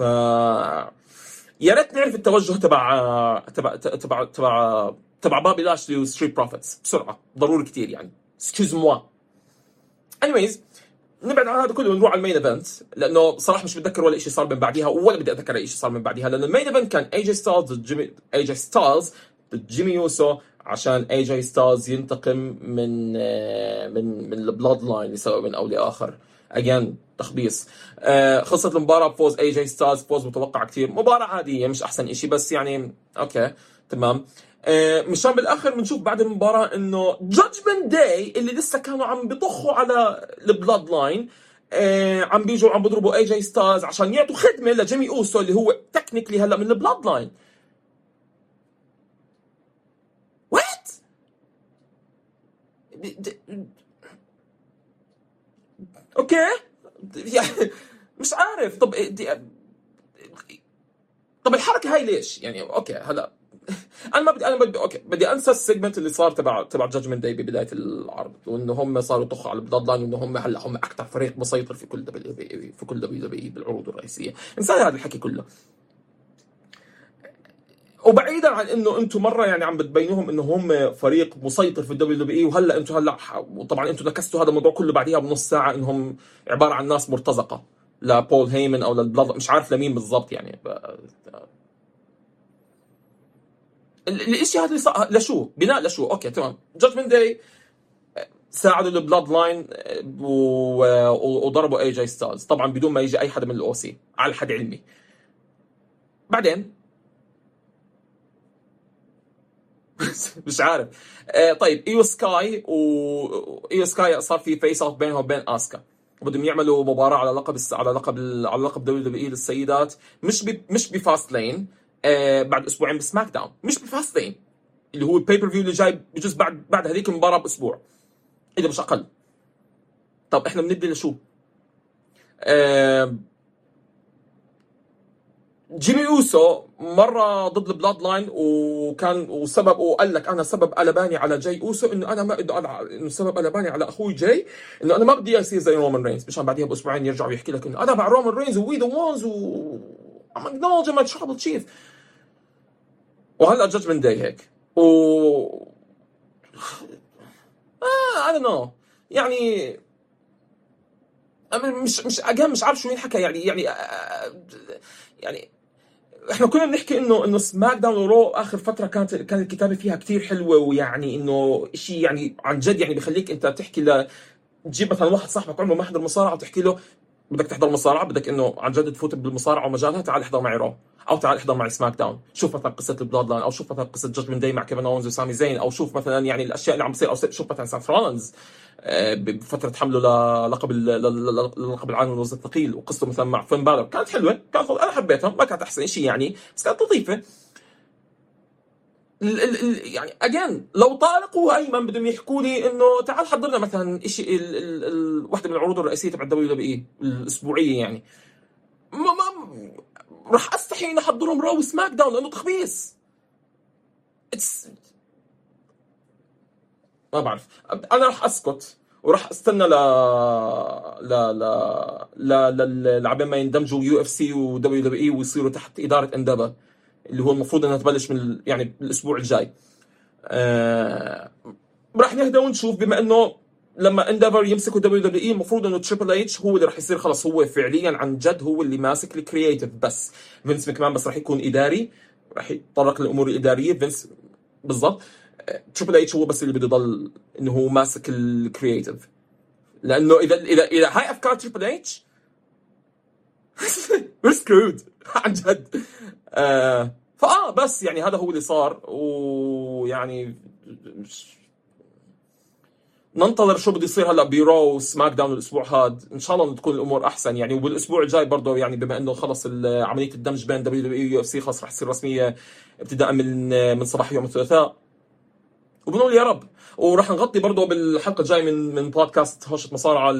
S1: يا ريت نعرف التوجه تبع تبع تبع تبع تبع بابي لاشلي و Street Profits بسرعة ضروري كثير يعني excuse moi anyways نبعد عن هذا كله ونروح على ال main event لأنه صراحة مش بتذكر ولا شيء صار من بعدها ولا بدي أتذكر أي شيء صار من بعدها لأنه ال main event كان AJ Styles ضد جيمي AJ Styles ضد جيمي يوسو عشان AJ Styles ينتقم من من من ال Bloodline لسبب أو لآخر. again تخبيص. آه خلصت المباراة بفوز AJ Styles فوز متوقع كثير مباراة عادية مش أحسن شيء بس يعني okay تمام. آه مشان بالآخر بنشوف بعد المباراة إنه Judgment Day اللي لسه كانوا عم بيطخوا على ال Bloodline آه عم بيجوا عم بيضربوا AJ Styles عشان يعطوا خدمة لجيمي أوسو اللي هو technically هلأ من ال Bloodline what okay يعني مش عارف. طب دي طب الحركة هاي ليش؟ يعني okay هلأ. أنا ما بدي أنا بدي okay بدي أنسى ال segment اللي صار تبع تبع Judgment Day ببداية العرض وإنه هم صاروا يطخوا على ال Bloodline وإنه هم هلأ هم أكثر فريق مسيطر في كل W في كل WW بالعروض الرئيسية. انسى هذا الحكي كله. وبعيدا عن إنه أنتم مرة يعني عم بتبينوهم إنه هم فريق مسيطر في ال WWE وهلأ أنتم هلأ وطبعا أنتم نكستوا هذا الموضوع كله بعديها بنص ساعة إنهم عبارة عن ناس مرتزقة لبول هيمن أو للبلاد مش عارف لمين بالضبط يعني الإشي هذا صار لشو؟ بناء لشو؟ okay تمام. Judgment Day ساعدوا ال Bloodline وضربوا AJ Styles طبعا بدون ما يجي أي حدا من ال OC على حد علمي. بعدين مش عارف. آه طيب إيو سكاي و إيو سكاي صار في face off بينهم وبين اسكا بدهم يعملوا مباراة على لقب على لقب على لقب WWE للسيدات. مش. مش ب Fastlane. آه بعد أسبوعين ب SmackDown. مش ب Fastlane اللي هو ال pay-per-view اللي جاي بجوز بعد بعد هذيك المباراة بأسبوع. إذا مش أقل. طب إحنا بنبدأ لشو؟ آه جيمي اوسو مرة ضد ال Bloodline وكان وسبب وقال لك أنا سبب قلباني على جاي اوسو إنه أنا ما إنه سبب قلباني على أخوي جاي إنه أنا ما بدي اصير زي رومان رينز مشان بعديها بأسبوعين يرجع ويحكي لك إنه أنا مع رومان رينز we the ones و I'm acknowledging my tribal chief. وهلا Judgment Day هيك. و آه I don't know. يعني مش مش again مش عارف شو ينحكى يعني يعني يعني إحنا كنا بنحكي إنه إنه SmackDown و Raw آخر فترة كانت كانت الكتابة فيها كتير حلوة ويعني إنه شيء يعني عن جد يعني بخليك أنت تحكي ل تجيب مثلا واحد صاحبك عمره ما حضر مصارعة وتحكي له بدك تحضر مصارعة بدك إنه عن جد تفوت بالمصارعة ومجالها تعال احضر معي Raw أو تعال احضر معي SmackDown شوف مثلا قصة ال Bloodline أو شوف مثلا قصة Judgment Day مع كيفن اونز وسامي زين أو شوف مثلا يعني الأشياء اللي عم تصير أو شوف مثلا سيث رولنز بفترة حمله للقب اللقب العالمي والوزن الثقيل وقصته مثلا مع فين بالر كانت حلوة كانت أنا حبيتها ما كانت أحسن شيء يعني بس كانت لطيفة. يعني again لو طارق وايمن بدهم يحكوا لي إنه تعال حضرنا مثلا شيء وحده من العروض الرئيسية تبع ال WWE الأسبوعية يعني. ما ما راح أستحي إني أحضرهم Raw SmackDown لأنه تخبيص. it's ما بعرف. أنا راح أسكت وراح أستنى ل ل ل ل لبين ما يندمجوا يو إف سي ودبليو دبليو إي ويصيروا تحت إدارة Endeavor اللي هو المفروض إنها تبلش من يعني الأسبوع الجاي. آه راح نهدى ونشوف. بما إنه لما Endeavor يمسكوا WWE المفروض إنه Triple H هو اللي راح يصير خلص هو فعليا عن جد هو اللي ماسك ال creative بس فينس ماكمان بس راح يكون إداري راح يتطرق للامور الاداريه فينس بالضبط. Triple H هو بس اللي بده يضل إنه هو ماسك ال creative لأنه اذا اذا إذا هاي أفكار Triple H we're screwed. عن جد. آه فآه بس يعني هذا هو اللي صار ويعني ننتظر شو بده يصير هلأ ب Raw SmackDown الأسبوع هذا إن شاء الله تكون الأمور أحسن. يعني وبالاسبوع الجاي برضه يعني بما إنه خلص عملية الدمج بين دبليو دبليو اي يو اف سي خلص رح تصير رسمية ابتداء من من صباح يوم الثلاثاء. وبنقول يا رب. وراح نغطي برضه بالحلقة الجاية من من بودكاست هوشه مصارعة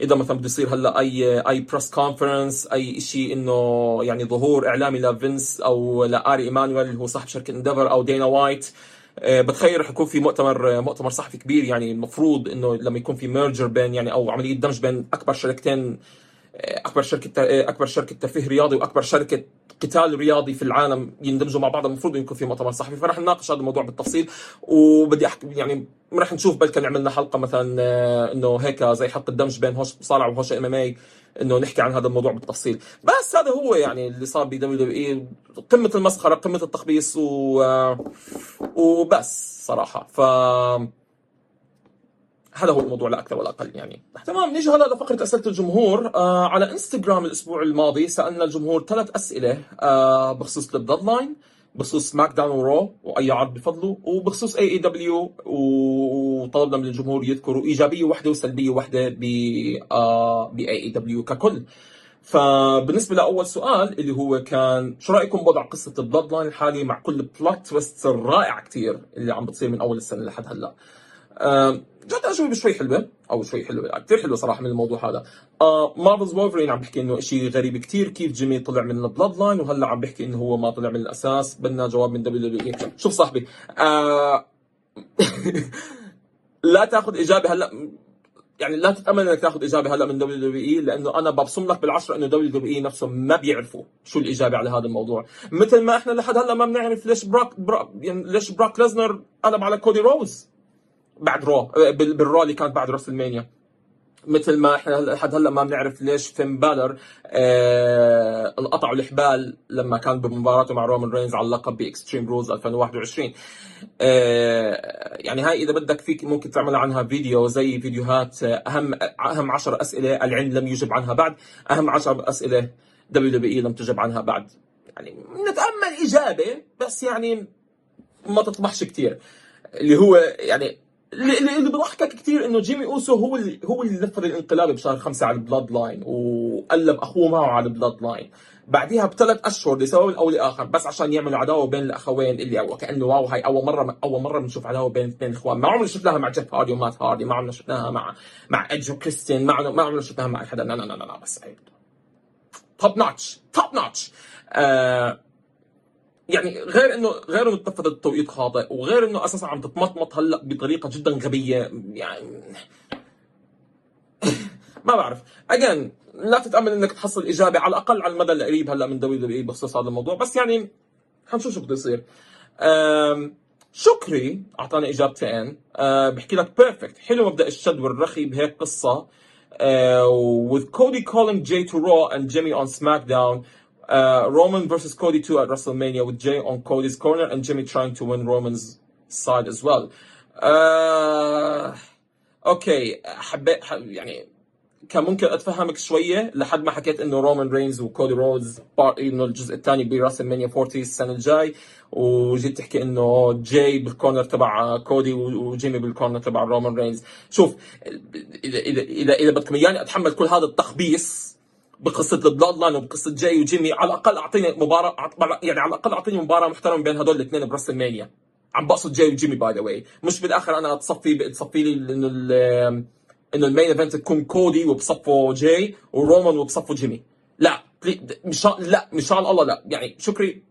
S1: إذا مثلا بده يصير هلأ اي أي press conference أي شيء إنه يعني ظهور إعلامي لفينس أو لآري إيمانويل اللي هو صاحب شركة Endeavor أو دينا وايت آه، بتخيل رح يكون في مؤتمر مؤتمر صحفي كبير يعني المفروض إنه لما يكون في merger بين يعني أو عملية دمج بين أكبر شركتين أكبر شركة آه، أكبر شركة ترفيه رياضي وأكبر شركة قتال رياضي في العالم يندمجوا مع بعض. المفروض يكون في مؤتمر صحفي. فرح نناقش هذا الموضوع بالتفصيل. وبدي احكي يعني رح نشوف بلكن عملنا حلقة مثلا إنه هيك زي حلقة دمج بين هوشه مصارعه وهوشه MMA إنه نحكي عن هذا الموضوع بالتفصيل. بس هذا هو يعني اللي صار ب WWE قمة المسخرة قمة التخبيص و... وبس صراحة. ف هذا هو الموضوع لا أكثر ولا أقل يعني. تمام نيجي هلا لفقرة أسئلة الجمهور. آه على إنستغرام الأسبوع الماضي سألنا الجمهور ثلاث أسئلة آه بخصوص ال Bloodline بخصوص SmackDown و Raw واي عرض بفضله وبخصوص AEW وطلبنا من الجمهور يذكروا إيجابية واحدة وسلبية واحدة ب آه ب AEW ككل. فبالنسبة لأول سؤال اللي هو كان شو رأيكم بوضع قصة ال Bloodline الحالي مع كل plot twist الرائعه كثير اللي عم بتصير من أول السنة لحد هلأ؟ آه جد أجوبة شوي حلوة أو شوي حلوة كثير حلوة صراحة من الموضوع هذا. آه مارفلز وولفرين عم بحكي إنه شيء غريب كثير كيف جيمي طلع من ال Bloodline وهلأ عم بحكي إنه هو ما طلع من الأساس بدنا جواب من WWE شوف صاحبي آه لا تأخذ إجابة هلأ يعني لا تتأمل إنك تأخذ إجابة هلأ من WWE لأنه أنا ببصم لك بالعشرة إنه WWE نفسهم ما بيعرفوا شو الإجابة على هذا الموضوع. مثل ما إحنا لحد هلأ ما بنعرف ليش بروك, بروك يعني ليش بروك ليسنر قلب على كودي رودز بعد رو بالرو اللي كانت بعد راسلمانيا مثل ما إحنا لحد هلا ما بنعرف ليش فين بالور آه انقطعوا الحبال لما كان بمباراته مع رومان رينز على اللقب ب Extreme Rules 2021 آه يعني هاي إذا بدك فيك ممكن تعمل عنها فيديو زي فيديوهات اهم أهم 10 أسئلة العلم لم يجب عنها بعد أهم 10 أسئلة WWE لم تجب عنها بعد. يعني نتأمل إجابة بس يعني ما تطمحش كثير اللي هو يعني اللي, بضحكك كثير إنه جيمي اوسو هو اللي هو اللي نفذ الانقلاب بشهر خمسة على ال Bloodline وقلب أخوه معه على ال Bloodline بعدها بثلاث أشهر لسبب أو لآخر بس عشان يعملوا عداوة بين الأخوين اللي وكانه wow هاي أول مرة أول مرة بنشوف عداوة بين اثنين إخوان. ما عمرنا شفناها مع جيف هاردي ومات هاردي ما عمرنا شفناها مع مع ايدج وكريستين ما عمرنا ما عمرنا شفناها مع حدا. لا لا لا لا بس top notch توب ناتش يعني غير انه غير إنه اتخذت التوقيت خاطئ وغير إنه أساسا عم تتمطمط هلأ بطريقة جدا غبية يعني ما بعرف. again لا تتأمل إنك تحصل إجابة على الأقل على المدى القريب هلأ من WWE بخصوص هذا الموضوع. بس يعني حنشوف شو بده يصير. شكري أعطاني إجابتين. أه بحكي لك perfect حلو مبدأ الشد والرخي بهيك قصة. uh, with Cody calling Jey to Raw and Jimmy on SmackDown. Uh, Roman versus Cody 2 at WrestleMania with Jey on Cody's corner and Jimmy trying to win Roman's side as well. Uh, okay حبيت يعني كان ممكن أتفهمك شوية لحد ما حكيت إنه رومان رينز وكودي رودز إنه الجزء الثاني براسلمانيا 40 السنة الجاي وجيت تحكي إنه جاي بال corner تبع كودي وجيمي بال corner تبع رومان رينز شوف اذا اذا إذا, بدكم إياني أتحمل كل هذا التخبيص بقصة ال Bloodline وبقصة جاي وجيمي على الأقل أعطيني مباراة يعني على الأقل أعطيني مباراة محترمه بين هدول الاثنين برسلمانيا عم بقصد جاي وجيمي by the way مش بالآخر أنا تصفي تصفي لي انه انه ال main event تكون كودي وبصفه جاي ورومان وبصفه جيمي. لا مش لا مش إن شاء الله لا. يعني شكري.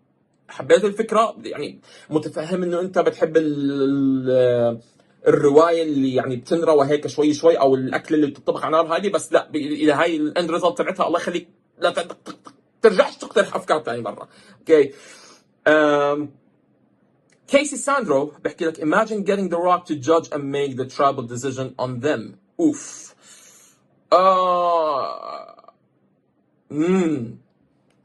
S1: حبيت الفكرة يعني متفهم إنه أنت بتحب ال الرواية اللي يعني بتنروى وهيك شوي شوي أو الأكل اللي بتطبخ على نار هادية بس لا اذا هاي ال end result تبعتها الله يخليك لا ترجعش تقترح أفكار ثاني مره okay كيسي ساندرو بحكي لك imagine getting the rock to judge and make the tribal decision on them. اوف آه امم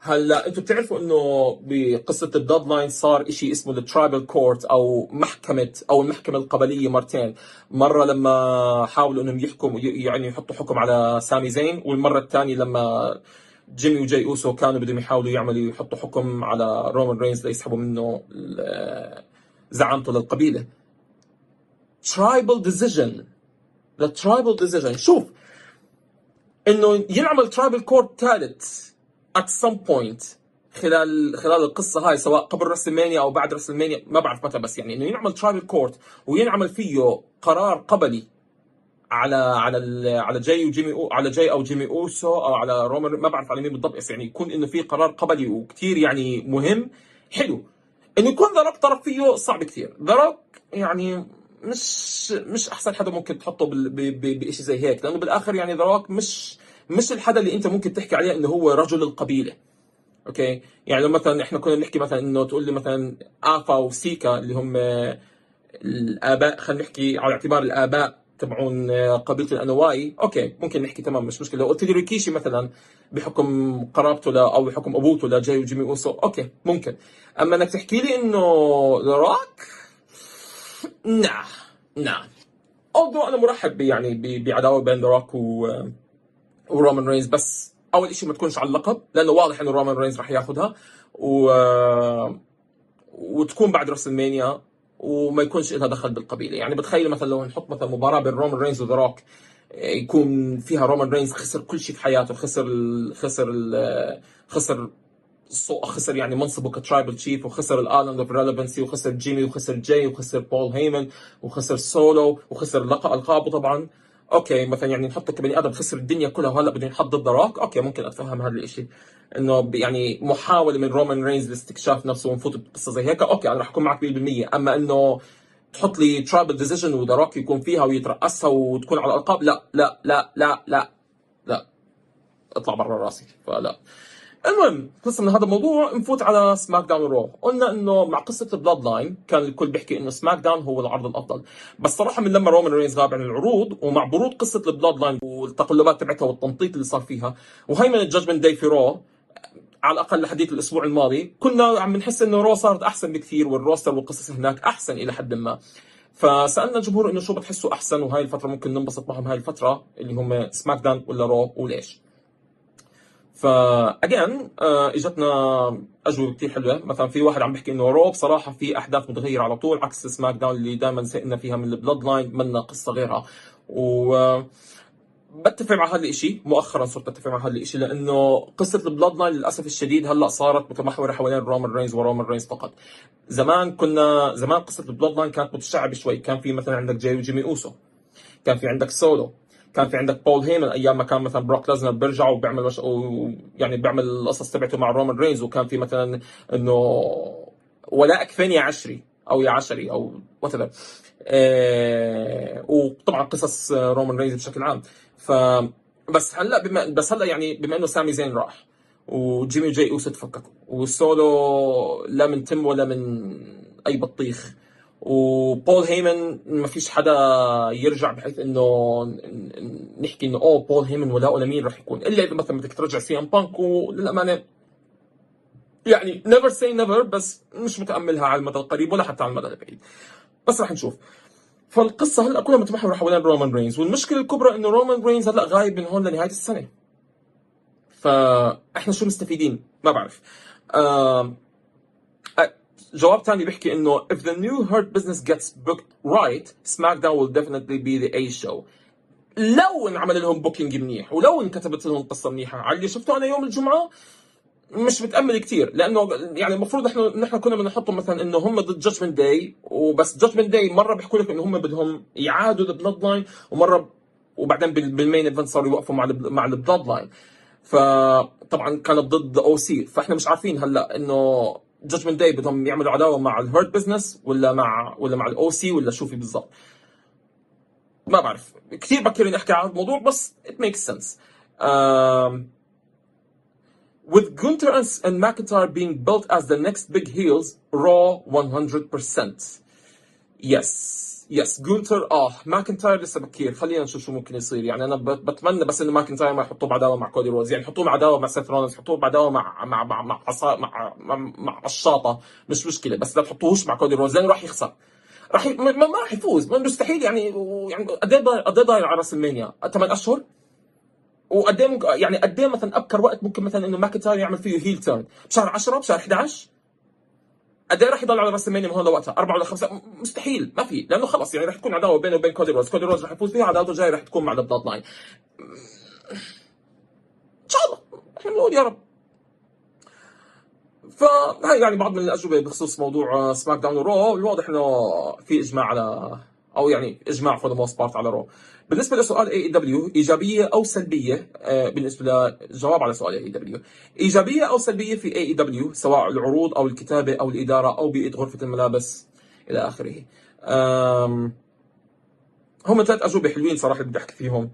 S1: هلا أنتم بتعرفوا انه بقصة ال Bloodline صار شيء اسمه ال tribal court أو محكمه أو المحكمة القبلية مرتين. مرة لما حاولوا إنهم يحكموا يعني يحطوا حكم على سامي زين والمرة الثانية لما جيمي وجاي أوسو كانوا بدهم يحاولوا يعملوا يحطوا حكم على رومان رينز ليسحبوا منه زعامته للقبيلة. tribal decision the tribal decision شوف إنه ينعمل tribal court ثالث. At some point خلال خلال القصة هاي سواء قبل رسلمانيا أو بعد رسلمانيا ما بعرف متى بس يعني إنه ينعمل tribal court وينعمل فيه قرار قبلي على على على جاي وجيمي أو على جاي أو جيمي اوسو أو على رومان ما بعرف على مين بالضبط بس يعني يكون إنه في قرار قبلي وكثير يعني مهم. حلو. إنه يكون ذا روك طرف فيه صعب كثير ذا يعني مش مش أحسن حدا ممكن تحطه بشيء زي هيك لأنه بالآخر يعني ذا مش مش الحدا اللي انت ممكن تحكي عليه انه هو رجل القبيلة. okay؟ يعني لو مثلا إحنا كنا بنحكي مثلا إنه تقول لي مثلا آفا وسيكا اللي هم الآباء خلينا نحكي على اعتبار الآباء تبعون قبيلة الانواي okay ممكن نحكي تمام مش مشكلة. لو قلت لي ريكيشي مثلا بحكم قرابته ل أو بحكم أبوته لجاي وجيمي أوسو okay ممكن. أما إنك تحكي لي إنه روك نعم نعم. اوضو أنا مرحب يعني بعداوة بين روك و ورومان رينز بس أول شيء ما تكونش على اللقب لأنه واضح إنه رومان رينز راح ياخذها و وتكون بعد راسلمانيا وما يكونش لها دخل بالقبيلة. يعني بتخيل مثلا لو نحط مثلا مباراة بين رومان رينز وذا روك يكون فيها رومان رينز خسر كل شيء في حياته خسر ال خسر ال خسر خسر يعني منصبه ك Tribal Chief وخسر ال Island of Relevancy وخسر جيمي وخسر جاي وخسر بول هيمن وخسر سولو وخسر لقب ألقابه طبعا. okay مثلا يعني نحطه كبني آدم خسر الدنيا كلها وهلأ بده ينحط ضد روك okay ممكن أتفهم هذا الشيء إنه يعني محاولة من رومان رينز لاستكشاف نفسه ونفوت بقصة زي هيك okay أنا راح أكون معك 100% أما إنه تحط لي terrible decision و The Rock يكون فيها ويترأسها وتكون على الألقاب لا لا لا لا لا لا. اطلع برا راسي. فلا. المهم قصة من هذا الموضوع نفوت على SmackDown و Raw. قلنا إنه مع قصة ال Bloodline كان الكل بيحكي إنه SmackDown هو العرض الأفضل. بس صراحة من لما رومان رينز غاب عن العروض ومع برود قصة ال Bloodline والتقلبات تبعتها والتنطيط اللي صار فيها وهي من ال Judgment Day في Raw على الأقل لحديث الأسبوع الماضي كنا عم نحس إنه Raw صارت أحسن بكثير وال roster والقصص هناك أحسن إلى حد ما. فسألنا الجمهور إنه شو بتحسوا أحسن وهاي الفترة ممكن ننبسط معهم هاي الفترة اللي هم SmackDown ولا Raw وليش؟ فاجين آه، إجتنا أجوبة كثير حلوة. مثلا في واحد عم بيحكي إنه Raw بصراحه في أحداث متغيرة على طول عكس SmackDown اللي دائما زهقنا فيها من ال Bloodline ما في قصة غيرها. و بتفق مع هذا الشيء مؤخرا صرت أتفق مع هذا الشيء لأنه قصة ال Bloodline للأسف الشديد هلأ صارت متمحورة حوالين رومان رينز ورومان رينز فقط. زمان كنا زمان قصة البلاد لاين كانت متشعبة شوي. كان في مثلا عندك جاي وجيمي اوسو كان في عندك سولو كان في عندك بول هيمن أيام ما كان مثلا بروك لازنر بيرجع وبيعمل وش... يعني بيعمل القصص تبعته مع رومان رينز وكان في مثلا إنه ولا اكفين يا عشري أو يا عشري أو وات آه وطبعا قصص رومان رينز بشكل عام. ف بس هلأ بما بس هلأ يعني بما إنه سامي زين راح وجيمي وجاي أوسو تفككوا والسولو لا من تم ولا من أي بطيخ. وبول هيمن ما فيش حدا يرجع بحيث إنه نحكي إنه أوه بول هيمن ولاؤه لمين رح يكون؟ إلا إذا مثلا بدك ترجع سي إم بانك وللأمانة يعني never say never بس مش متأملها على المدى القريب ولا حتى على المدى البعيد. بس رح نشوف. فالقصة هلأ كلها متمحورة حوالين رومان رينز والمشكلة الكبرى إنه رومان رينز هلأ غايب من هون لنهاية السنة. فاحنا شو مستفيدين؟ ما بعرف. آه جواب ثاني بيحكي إنه if the new hurt business gets booked right SmackDown will definitely be the A show. لو انعمل لهم booking منيح ولو انكتبت لهم قصة منيحة. على اللي شفته أنا يوم الجمعة مش متأمل كثير لأنه يعني المفروض إحنا نحن كنا بنحطهم مثلا إنه هم ضد Judgment Day وبس Judgment Day مرة بيحكوا لك إنه هم بدهم يعادوا ال Bloodline ومرة وبعدين بال main event صاروا يوقفوا مع مع ال Bloodline فطبعا كانت ضد OC فإحنا مش عارفين هلأ إنه Judgment Day بدهم يعملوا عداوة مع ال Hurt Business ولا مع ولا مع ال OC ولا شو في بالضبط. ما بعرف. كثير بكر اني احكي عن الموضوع بس it makes sense. With Gunther and, and McIntyre being built as the next big heels Raw 100% yes yes جونتر آه ماكنتاير لسه بكير. خلينا نشوف شو ممكن يصير. يعني أنا بت- بتمنى بس إنه ماكنتاير ما يحطوه بعداوة مع كودي روز يعني يحطوه مع عداوه مع سيث رولنز يحطوه بعداوة مع مع مع مع عصا مع مع, مع الشاطه مش مشكلة بس لا تحطوهوش مع كودي روز لأنه راح يخسر. راح ي... ما, ما راح يفوز. مستحيل يعني يعني قد إيه قد إيه على راس المانيا؟ ثمان أشهر؟ وقد إيه يعني قد إيه مثلا أبكر وقت ممكن مثلا إنه ماكنتاير يعمل فيه heel turn بشهر 10 بشهر 11 قد إيه راح يضل على راس المانيا من هون لوقتها؟ أربعة ولا خمسة؟ مستحيل ما في لأنه خلص يعني راح تكون عداوة بينه وبين كودي روز، كودي روز راح يفوز فيها عداوته الجاية راح تكون مع ال Bloodline. إن شاء الله إحنا بنقول يا رب. فهاي يعني بعض من الأجوبة بخصوص موضوع SmackDown و Raw الواضح إنه في إجماع على أو يعني إجماع for the most part على Raw بالنسبة لسؤال AEW إيجابية أو سلبية؟ آه، بالنسبة للجواب على سؤال AEW إيجابية أو سلبية في AEW سواء العروض أو الكتابة أو الإدارة أو بيئة غرفة الملابس إلى آخره. هم ثلاث أجوبة حلوين صراحة بدي أحكي فيهم.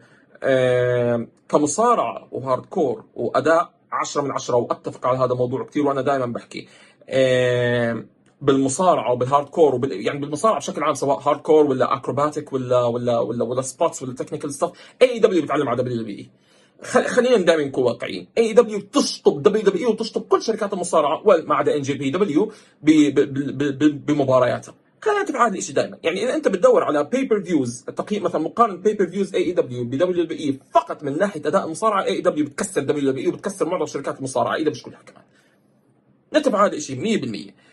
S1: كمصارعه و hardcore وأداء 10 من 10 وأتفق على هذا الموضوع كثير وأنا دائما بحكي. بالمصارعة وبال hardcore وبال... يعني بالمصارعة بشكل عام سواء hardcore ولا acrobatic ولا ولا ولا ولا spots ولا technical stuff اي دبليو بتعلم على دبليو دبليو اي خلينا دائما نكون واقعيين. اي دبليو تشطب دبليو دبليو اي وتشطب كل شركات المصارعة وما عدا NJPW بمبارياتها. خلينا نتبع الشيء دائما. يعني إذا أنت بتدور على pay-per-views تقييم مثلا مقارنة بيبر فيوز اي دبليو بدبليو دبليو اي فقط من ناحية أداء المصارعة اي دبليو بتكسر دبليو دبليو اي وبتكسر معظم شركات المصارعة AEW كلها كمان. نتبع هذا الشيء 100%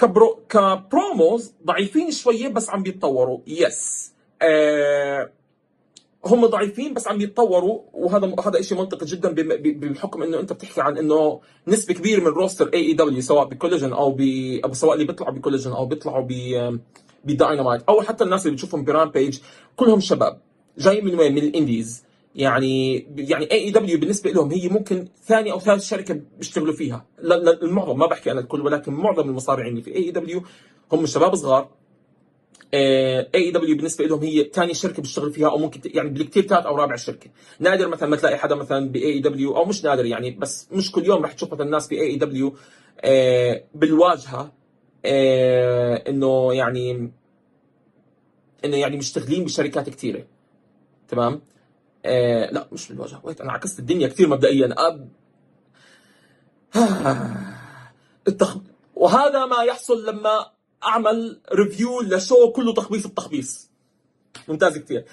S1: ك pro ك promos ضعيفين شوية بس عم بيتطوروا. yes آه هم ضعيفين بس عم يتطوروا وهذا هذا شيء منطقي جدا بحكم إنه أنت بتحكي عن إنه نسبة كبيرة من roster A AEW سواء ب Collision أو ب أو سواء اللي بيطلعوا ب Collision أو بيطلعوا ب بداينامايت أو حتى الناس اللي بتشوفهم ب Rampage كلهم شباب جاي من وين؟ من ال indies. يعني يعني AEW بالنسبة لهم هي ممكن ثاني أو ثالث شركة بيشتغلوا فيها. المعظم ما بحكي أنا الكل ولكن معظم المصارعين اللي في AEW هم شباب صغار. AEW بالنسبة لهم هي ثاني شركة بيشتغل فيها أو ممكن يعني بالكثير ثالث أو رابع شركة. نادر مثلا ما تلاقي حدا مثلا ب AEW أو مش نادر يعني بس مش كل يوم رح تشوف مثلا الناس في AEW بالواجهة آه، إنه يعني إنه يعني مشتغلين بشركات كثيره تمام؟ آه لا مش بالواجهه wait أنا عكست الدنيا كثير مبدئيا. أب... التخ... وهذا ما يحصل لما أعمل review ل show كله تخبيص التخبيص. ممتاز كثير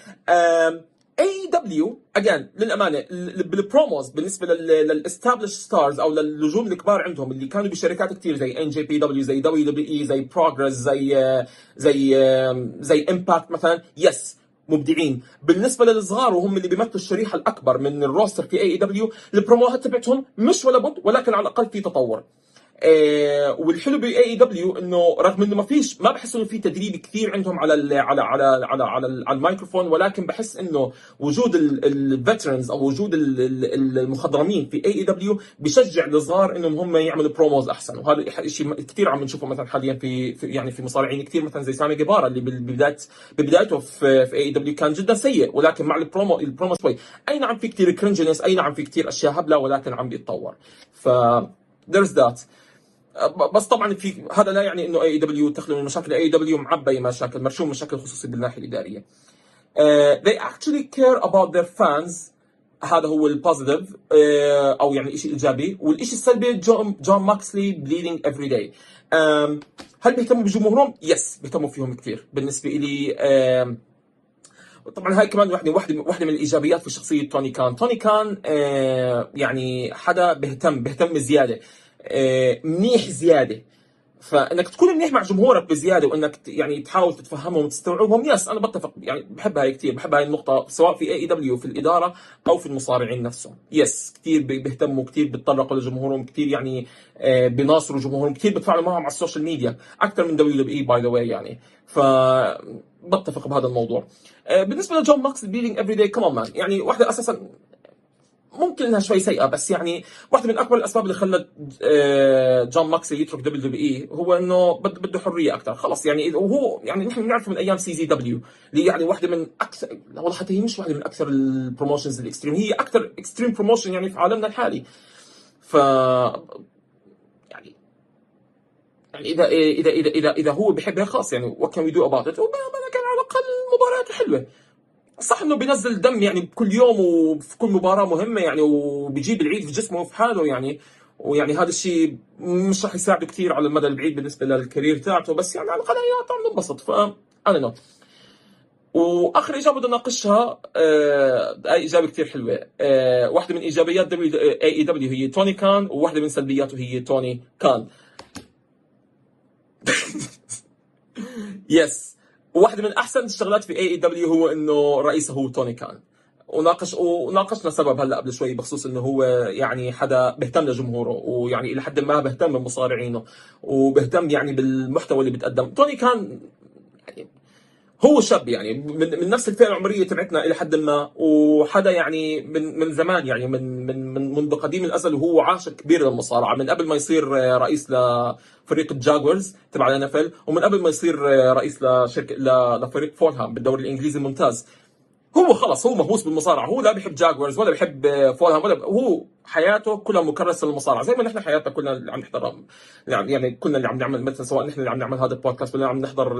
S1: اي دبليو اجين للأمانة ال- بال promos بالنسبة لل established stars أو للنجوم الكبار عندهم اللي كانوا بشركات كثير زي NJPW زي WWE زي PROGRESS زي آه، زي زي Impact مثلا yes مبدعين. بالنسبة للصغار وهم اللي بيمثلوا الشريحة الأكبر من ال roster في AEW البروموهات تبعتهم مش ولا بد ولكن على الأقل في تطور. آه والحلو ب AEW إنه رغم إنه ما فيش ما بحس إنه في تدريب كثير عندهم على ال على على على على, على الميكروفون ولكن بحس إنه وجود ال veterans أو وجود ال- ال- المخضرمين في AEW بشجع الصغار إنهم هم يعملوا promos أحسن. وهذا شيء كثير عم نشوفه مثلا حاليا في, في يعني في مصارعين كثير مثلا زي سامي جيفارا اللي بال- ببدايه ببدايته في في AEW كان جدا سيء ولكن مع ال promo ال promo شوي. أي نعم في كثير cringeness أي نعم في كثير أشياء هبلة ولكن عم بيتطور. ف there's that. بس طبعا في هذا لا يعني إنه AEW تخلو من مشاكل. AEW معبي مشاكل مرشوم مشاكل خصوصي بالناحية الإدارية. Uh, they actually care about their fans. هذا هو ال positive uh, أو يعني شيء إيجابي. والشيء السلبي جون جون موكسلي bleeding every day هل بيهتموا بجمهورهم؟ yes بيهتموا فيهم كثير. بالنسبة لي um, طبعا هاي كمان واحدة واحدة واحدة من الإيجابيات في شخصية توني خان، توني خان يعني حدا بيهتم بيهتم زيادة. منيح زيادة. فإنك تكون منيح مع جمهورك بزيادة وإنك يعني تحاول تتفهمهم وتستوعبهم yes أنا بتفق يعني بحب هاي كثير بحب هاي النقطة سواء في AEW في الإدارة أو في المصارعين نفسهم. yes كثير بي- بيهتموا كثير بيتطرقوا لجمهورهم كثير يعني آه بيناصروا جمهورهم كثير بيتفاعلوا معهم على ال social media أكثر من دبليو دبليو إي باي ذا واي يعني. ف بتفق بهذا الموضوع. آه، بالنسبة لجون موكسلي bleeding every day كمان مان يعني واحدة أساسا ممكن إنها شوي سيئة بس يعني واحدة من اكبر الأسباب اللي خلت آه، جون موكسلي يترك WWE هو إنه بد- بده حرية أكثر خلص يعني وهو يعني نحن بنعرفه من أيام CZW اللي يعني واحدة من أكثر والله حتى هي مش واحدة من أكثر ال promotions ال extreme هي أكثر extreme promotion يعني في عالمنا الحالي. ف يعني يعني إذا إذا إذا إذا إذا هو بحب هيك خلاص يعني what can we do about it can على الأقل مبارياته حلوة. صح إنه بينزل دم يعني كل يوم وفي كل مباراة مهمة يعني وبيجيب العيد في جسمه وفي حاله يعني. ويعني هذا الشيء مش راح يساعده كثير على المدى البعيد بالنسبة لل career تاعته بس يعني على الأقل يعني ننبسط ف أنا نو وآخر إجابة بدي اناقشها آه أي إجابة كثير حلوة. آه واحدة من إيجابيات AEW هي توني خان وواحدة من سلبياته هي توني خان. yes وواحده من أحسن الشغلات في AEW هو إنه رئيسه هو توني خان. وناقش وناقشنا سبب هلأ قبل شوي بخصوص إنه هو يعني حدا بيهتم لجمهوره ويعني إلى حد ما بيهتم بمصارعينه وبيهتم يعني بالمحتوى اللي بتقدم. توني خان يعني هو شاب يعني من, من نفس الفئة العمرية تبعتنا إلى حد ما وحدا يعني من من زمان يعني من من من منذ قديم الأزل وهو عاشق كبير للمصارعه من قبل ما يصير رئيس لفريق الجاكوارز تبع الان ومن قبل ما يصير رئيس لشركة لفريق فولهام بالدوري الإنجليزي الممتاز. هو خلص هو مهووس بالمصارعة. هو لا بيحب جاكوارز ولا بيحب فولهام ولا هو حياته كلها مكرسة للمصارعة. زي ما نحن حياتنا كلنا اللي عم نحضر يعني كلنا اللي عم نعمل مثلا سواء نحن اللي عم نعمل هذا البودكاست ولا عم نحضر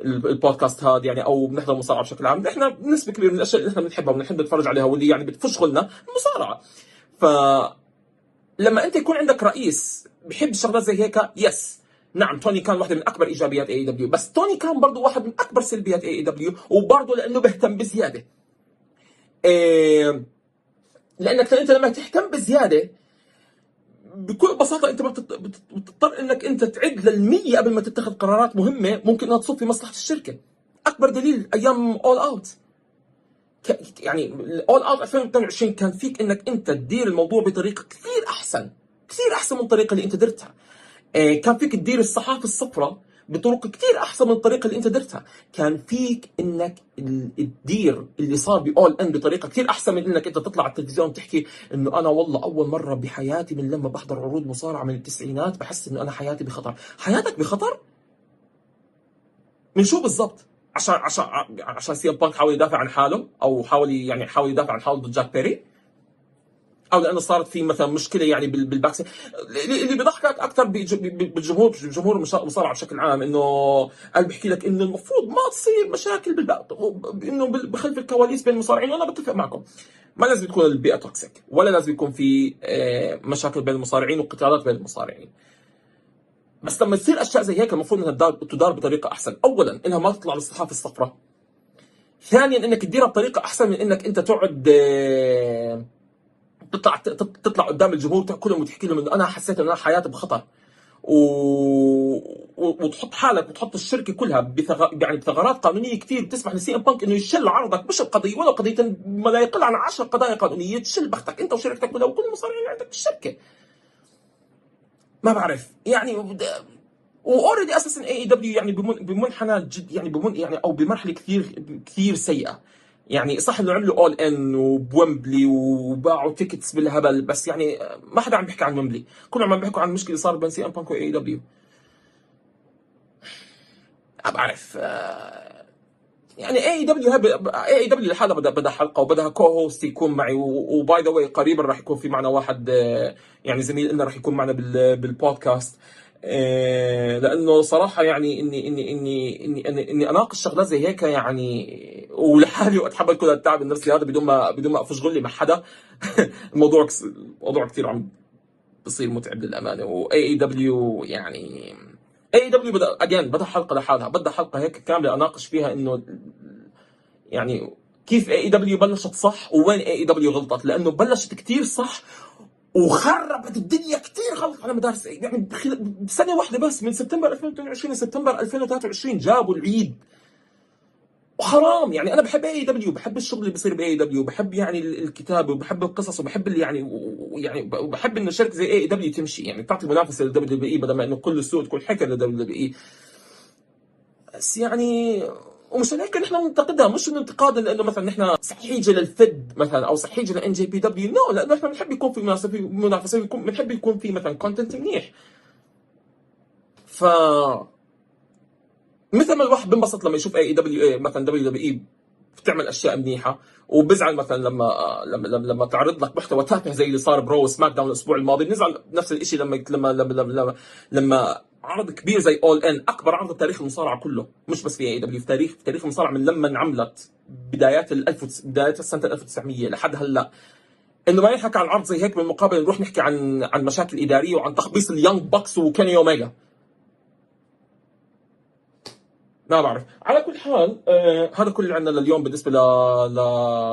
S1: البودكاست هذا يعني أو بنحضر مصارعة بشكل عام. نحن نسبه كبيرة من الأشياء اللي نحن بنحبها وبنحب نتفرج عليها واللي يعني بتفش لنا المصارعه ف لما أنت يكون عندك رئيس بحب شغلات زي هيك yes نعم توني خان واحدة من أكبر إيجابيات AEW بس توني خان برضه واحد من أكبر سلبيات اي دبليو وبرضه لأنه بيهتم بزيادة. إيه لأنك أنت لما تهتم بزيادة بكل بساطة أنت بتضطر أنك أنت تعد للمية قبل ما تتخذ قرارات مهمة ممكن أنها تصب في مصلحة الشركة. أكبر دليل أيام All Out يعني اول اوت 2022 كان فيك إنك أنت تدير الموضوع بطريقة كثير أحسن كثير أحسن من الطريقة اللي أنت درتها. آه، كان فيك تدير الصحافة الصفراء بطرق كثير أحسن من الطريقة اللي أنت درتها. كان فيك إنك تدير اللي صار باول ان بطريقة كثير أحسن من إنك أنت تطلع على التلفزيون وتحكي إنه أنا والله أول مرة بحياتي من لما بحضر عروض مصارعة من التسعينات بحس إنه أنا حياتي بخطر. حياتك بخطر؟ من شو بالضبط؟ عشان عشان عشان CM Punk حاول يدافع عن حاله أو حاول يعني حاول يدافع عن حاله ضد جاك بيري؟ أو لأنه صارت في مثلا مشكلة يعني بال backstage اللي بيضحكك أكثر بالجمهور بجمهور المصارعه بشكل عام إنه قال بيحكي لك إنه المفروض ما تصير مشاكل بالباء إنه بخلف الكواليس بين المصارعين. وأنا بتفق معكم. ما لازم تكون البيئة toxic ولا لازم يكون في آه، مشاكل بين المصارعين وقتالات بين المصارعين. بس لما تصير أشياء زي هيك المفروض إنها تدار بطريقة أحسن. اولا إنها ما تطلع للصحافة الصفراء. ثانيا إنك تديرها بطريقة أحسن من إنك أنت تقعد آه، تطلع تطلع قدام الجمهور كلهم وتحكي لهم إنه أنا حسيت إنه أنا حياتي بخطر. و... وتحط حالك وتحط الشركة كلها بثغ... يعني بثغرات قانونية كثير بتسمح لسي إم بانك إنه يشل عرضك. مش القضية ولا قضية ما لا يقل عن 10 قضايا قانونية تشل بختك أنت وشركتك كلها وكل المصارعين عندك الشركة. ما بعرف. يعني و already أساسا AEW يعني بمنحنى جد يعني بمن يعني أو بمرحلة كثير كثير سيئة. يعني صح إنه عملوا All In بويمبلي وباعوا tickets بالهبل بس يعني ما حدا عم بيحكي عن ويمبلي كلهم عم بيحكوا عن المشكلة صارت بين CM Punk و AEW ما بعرف آه، يعني اي دبليو اي دبليو لحالها بدها بدها حلقة وبدها co-host يكون معي و by the way قريبا راح يكون في معنا واحد آه، يعني زميل لنا راح يكون معنا بالبودكاست لأنه صراحة يعني اني اني اني اني اني, أناقش شغلات زي هيك يعني ولحالي واتحمل كل التعب النفسي هذا بدون ما بدون ما أفش غلي مع حدا. الموضوع الموضوع كثير عم بصير متعب للأمانة. و AEW يعني اي دبليو بدها اجين بدها حلقة لحالها. بدها حلقة هيك كاملة أناقش فيها إنه يعني كيف AEW بلشت صح ووين AEW غلطت. لأنه بلشت كثير صح وخربت الدنيا كثير غلط على مدار يعني بسنة واحدة بس من سبتمبر 2022 لسبتمبر 2023 جابوا العيد. وحرام يعني أنا بحب AEW بحب الشغل اللي بيصير ب AEW بحب يعني الكتابة وبحب القصص وبحب اللي يعني ويعني وبحب انه شركة زي AEW تمشي. يعني تعطي منافسة لل WWE بدل ما إنه كل السوق تكون حكر لل WWE بس يعني ومشان هيك نحن ننتقدها مش انتقادا لأنه مثلا نحن سحيجة لل Fed مثلا أو سحيجة ل NJPW no لأنه نحن بنحب يكون في منافسه منافسة بنحب يكون في مثلا content منيح. ف مثل ما الواحد بنبسط لما يشوف AEW مثلا WWE بتعمل أشياء منيحة وبزعل مثلا لما لما لما, تعرض لك محتوى تافه زي اللي صار ب Raw SmackDown الأسبوع الماضي. بنزعل نفس الشيء لما لما لما, لما, لما عرض كبير زي All In أكبر عرض بتاريخ المصارعة كله. مش بس في AEW في تاريخ في تاريخ المصارعة من لما انعملت بدايات ال 1000 بدايات السنة 1900 لحد هلأ. إنه ما ينحكى عن عرض زي هيك بالمقابل نروح نحكي عن عن مشاكل إدارية وعن تخبيص ال Young Bucks و Kenny Omega. ما بعرف. على كل حال آه هذا كل اللي عندنا لليوم بالنسبة ل... ل...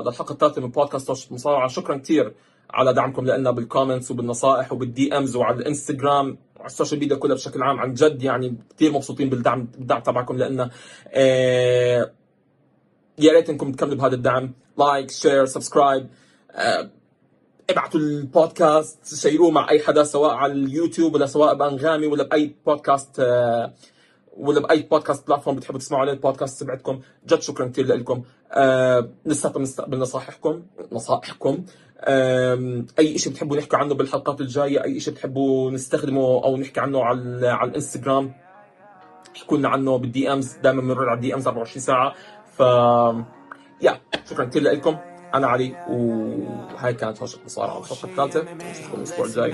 S1: للحلقة الثالثة من بودكاست مصارعة. شكرا كثير على دعمكم لنا بال comments وبالنصائح وبال DMs وعلى الإنستغرام وعلى ال social media كلها بشكل عام عن جد يعني كثير مبسوطين بالدعم بالدعم تبعكم لنا آه يا ريت إنكم تكملوا بهذا الدعم. like share subscribe ابعتوا البودكاست شيروه مع أي حدا سواء على اليوتيوب ولا سواء بأنغامي ولا بأي بودكاست آه ولا بأي بودكاست platform بتحبوا تسمعوا عليه البودكاست تبعتكم. جد شكرا كثير لكم. آه لساتنا بنستقبل نصائحكم نصائحكم. أي شيء بتحبوا نحكي عنه بالحلقات الجاية؟ أي شيء بتحبوا نستخدمه أو نحكي عنه على على الإنستغرام؟ احكوا لنا عنه بال DMs دائما بنرد على ال DMs 24 ساعة. ف yeah شكرا كثير لكم. أنا علي وهاي كانت هوشة مصارعه الحلقة الثالثة. نشوفكم الأسبوع الجاي.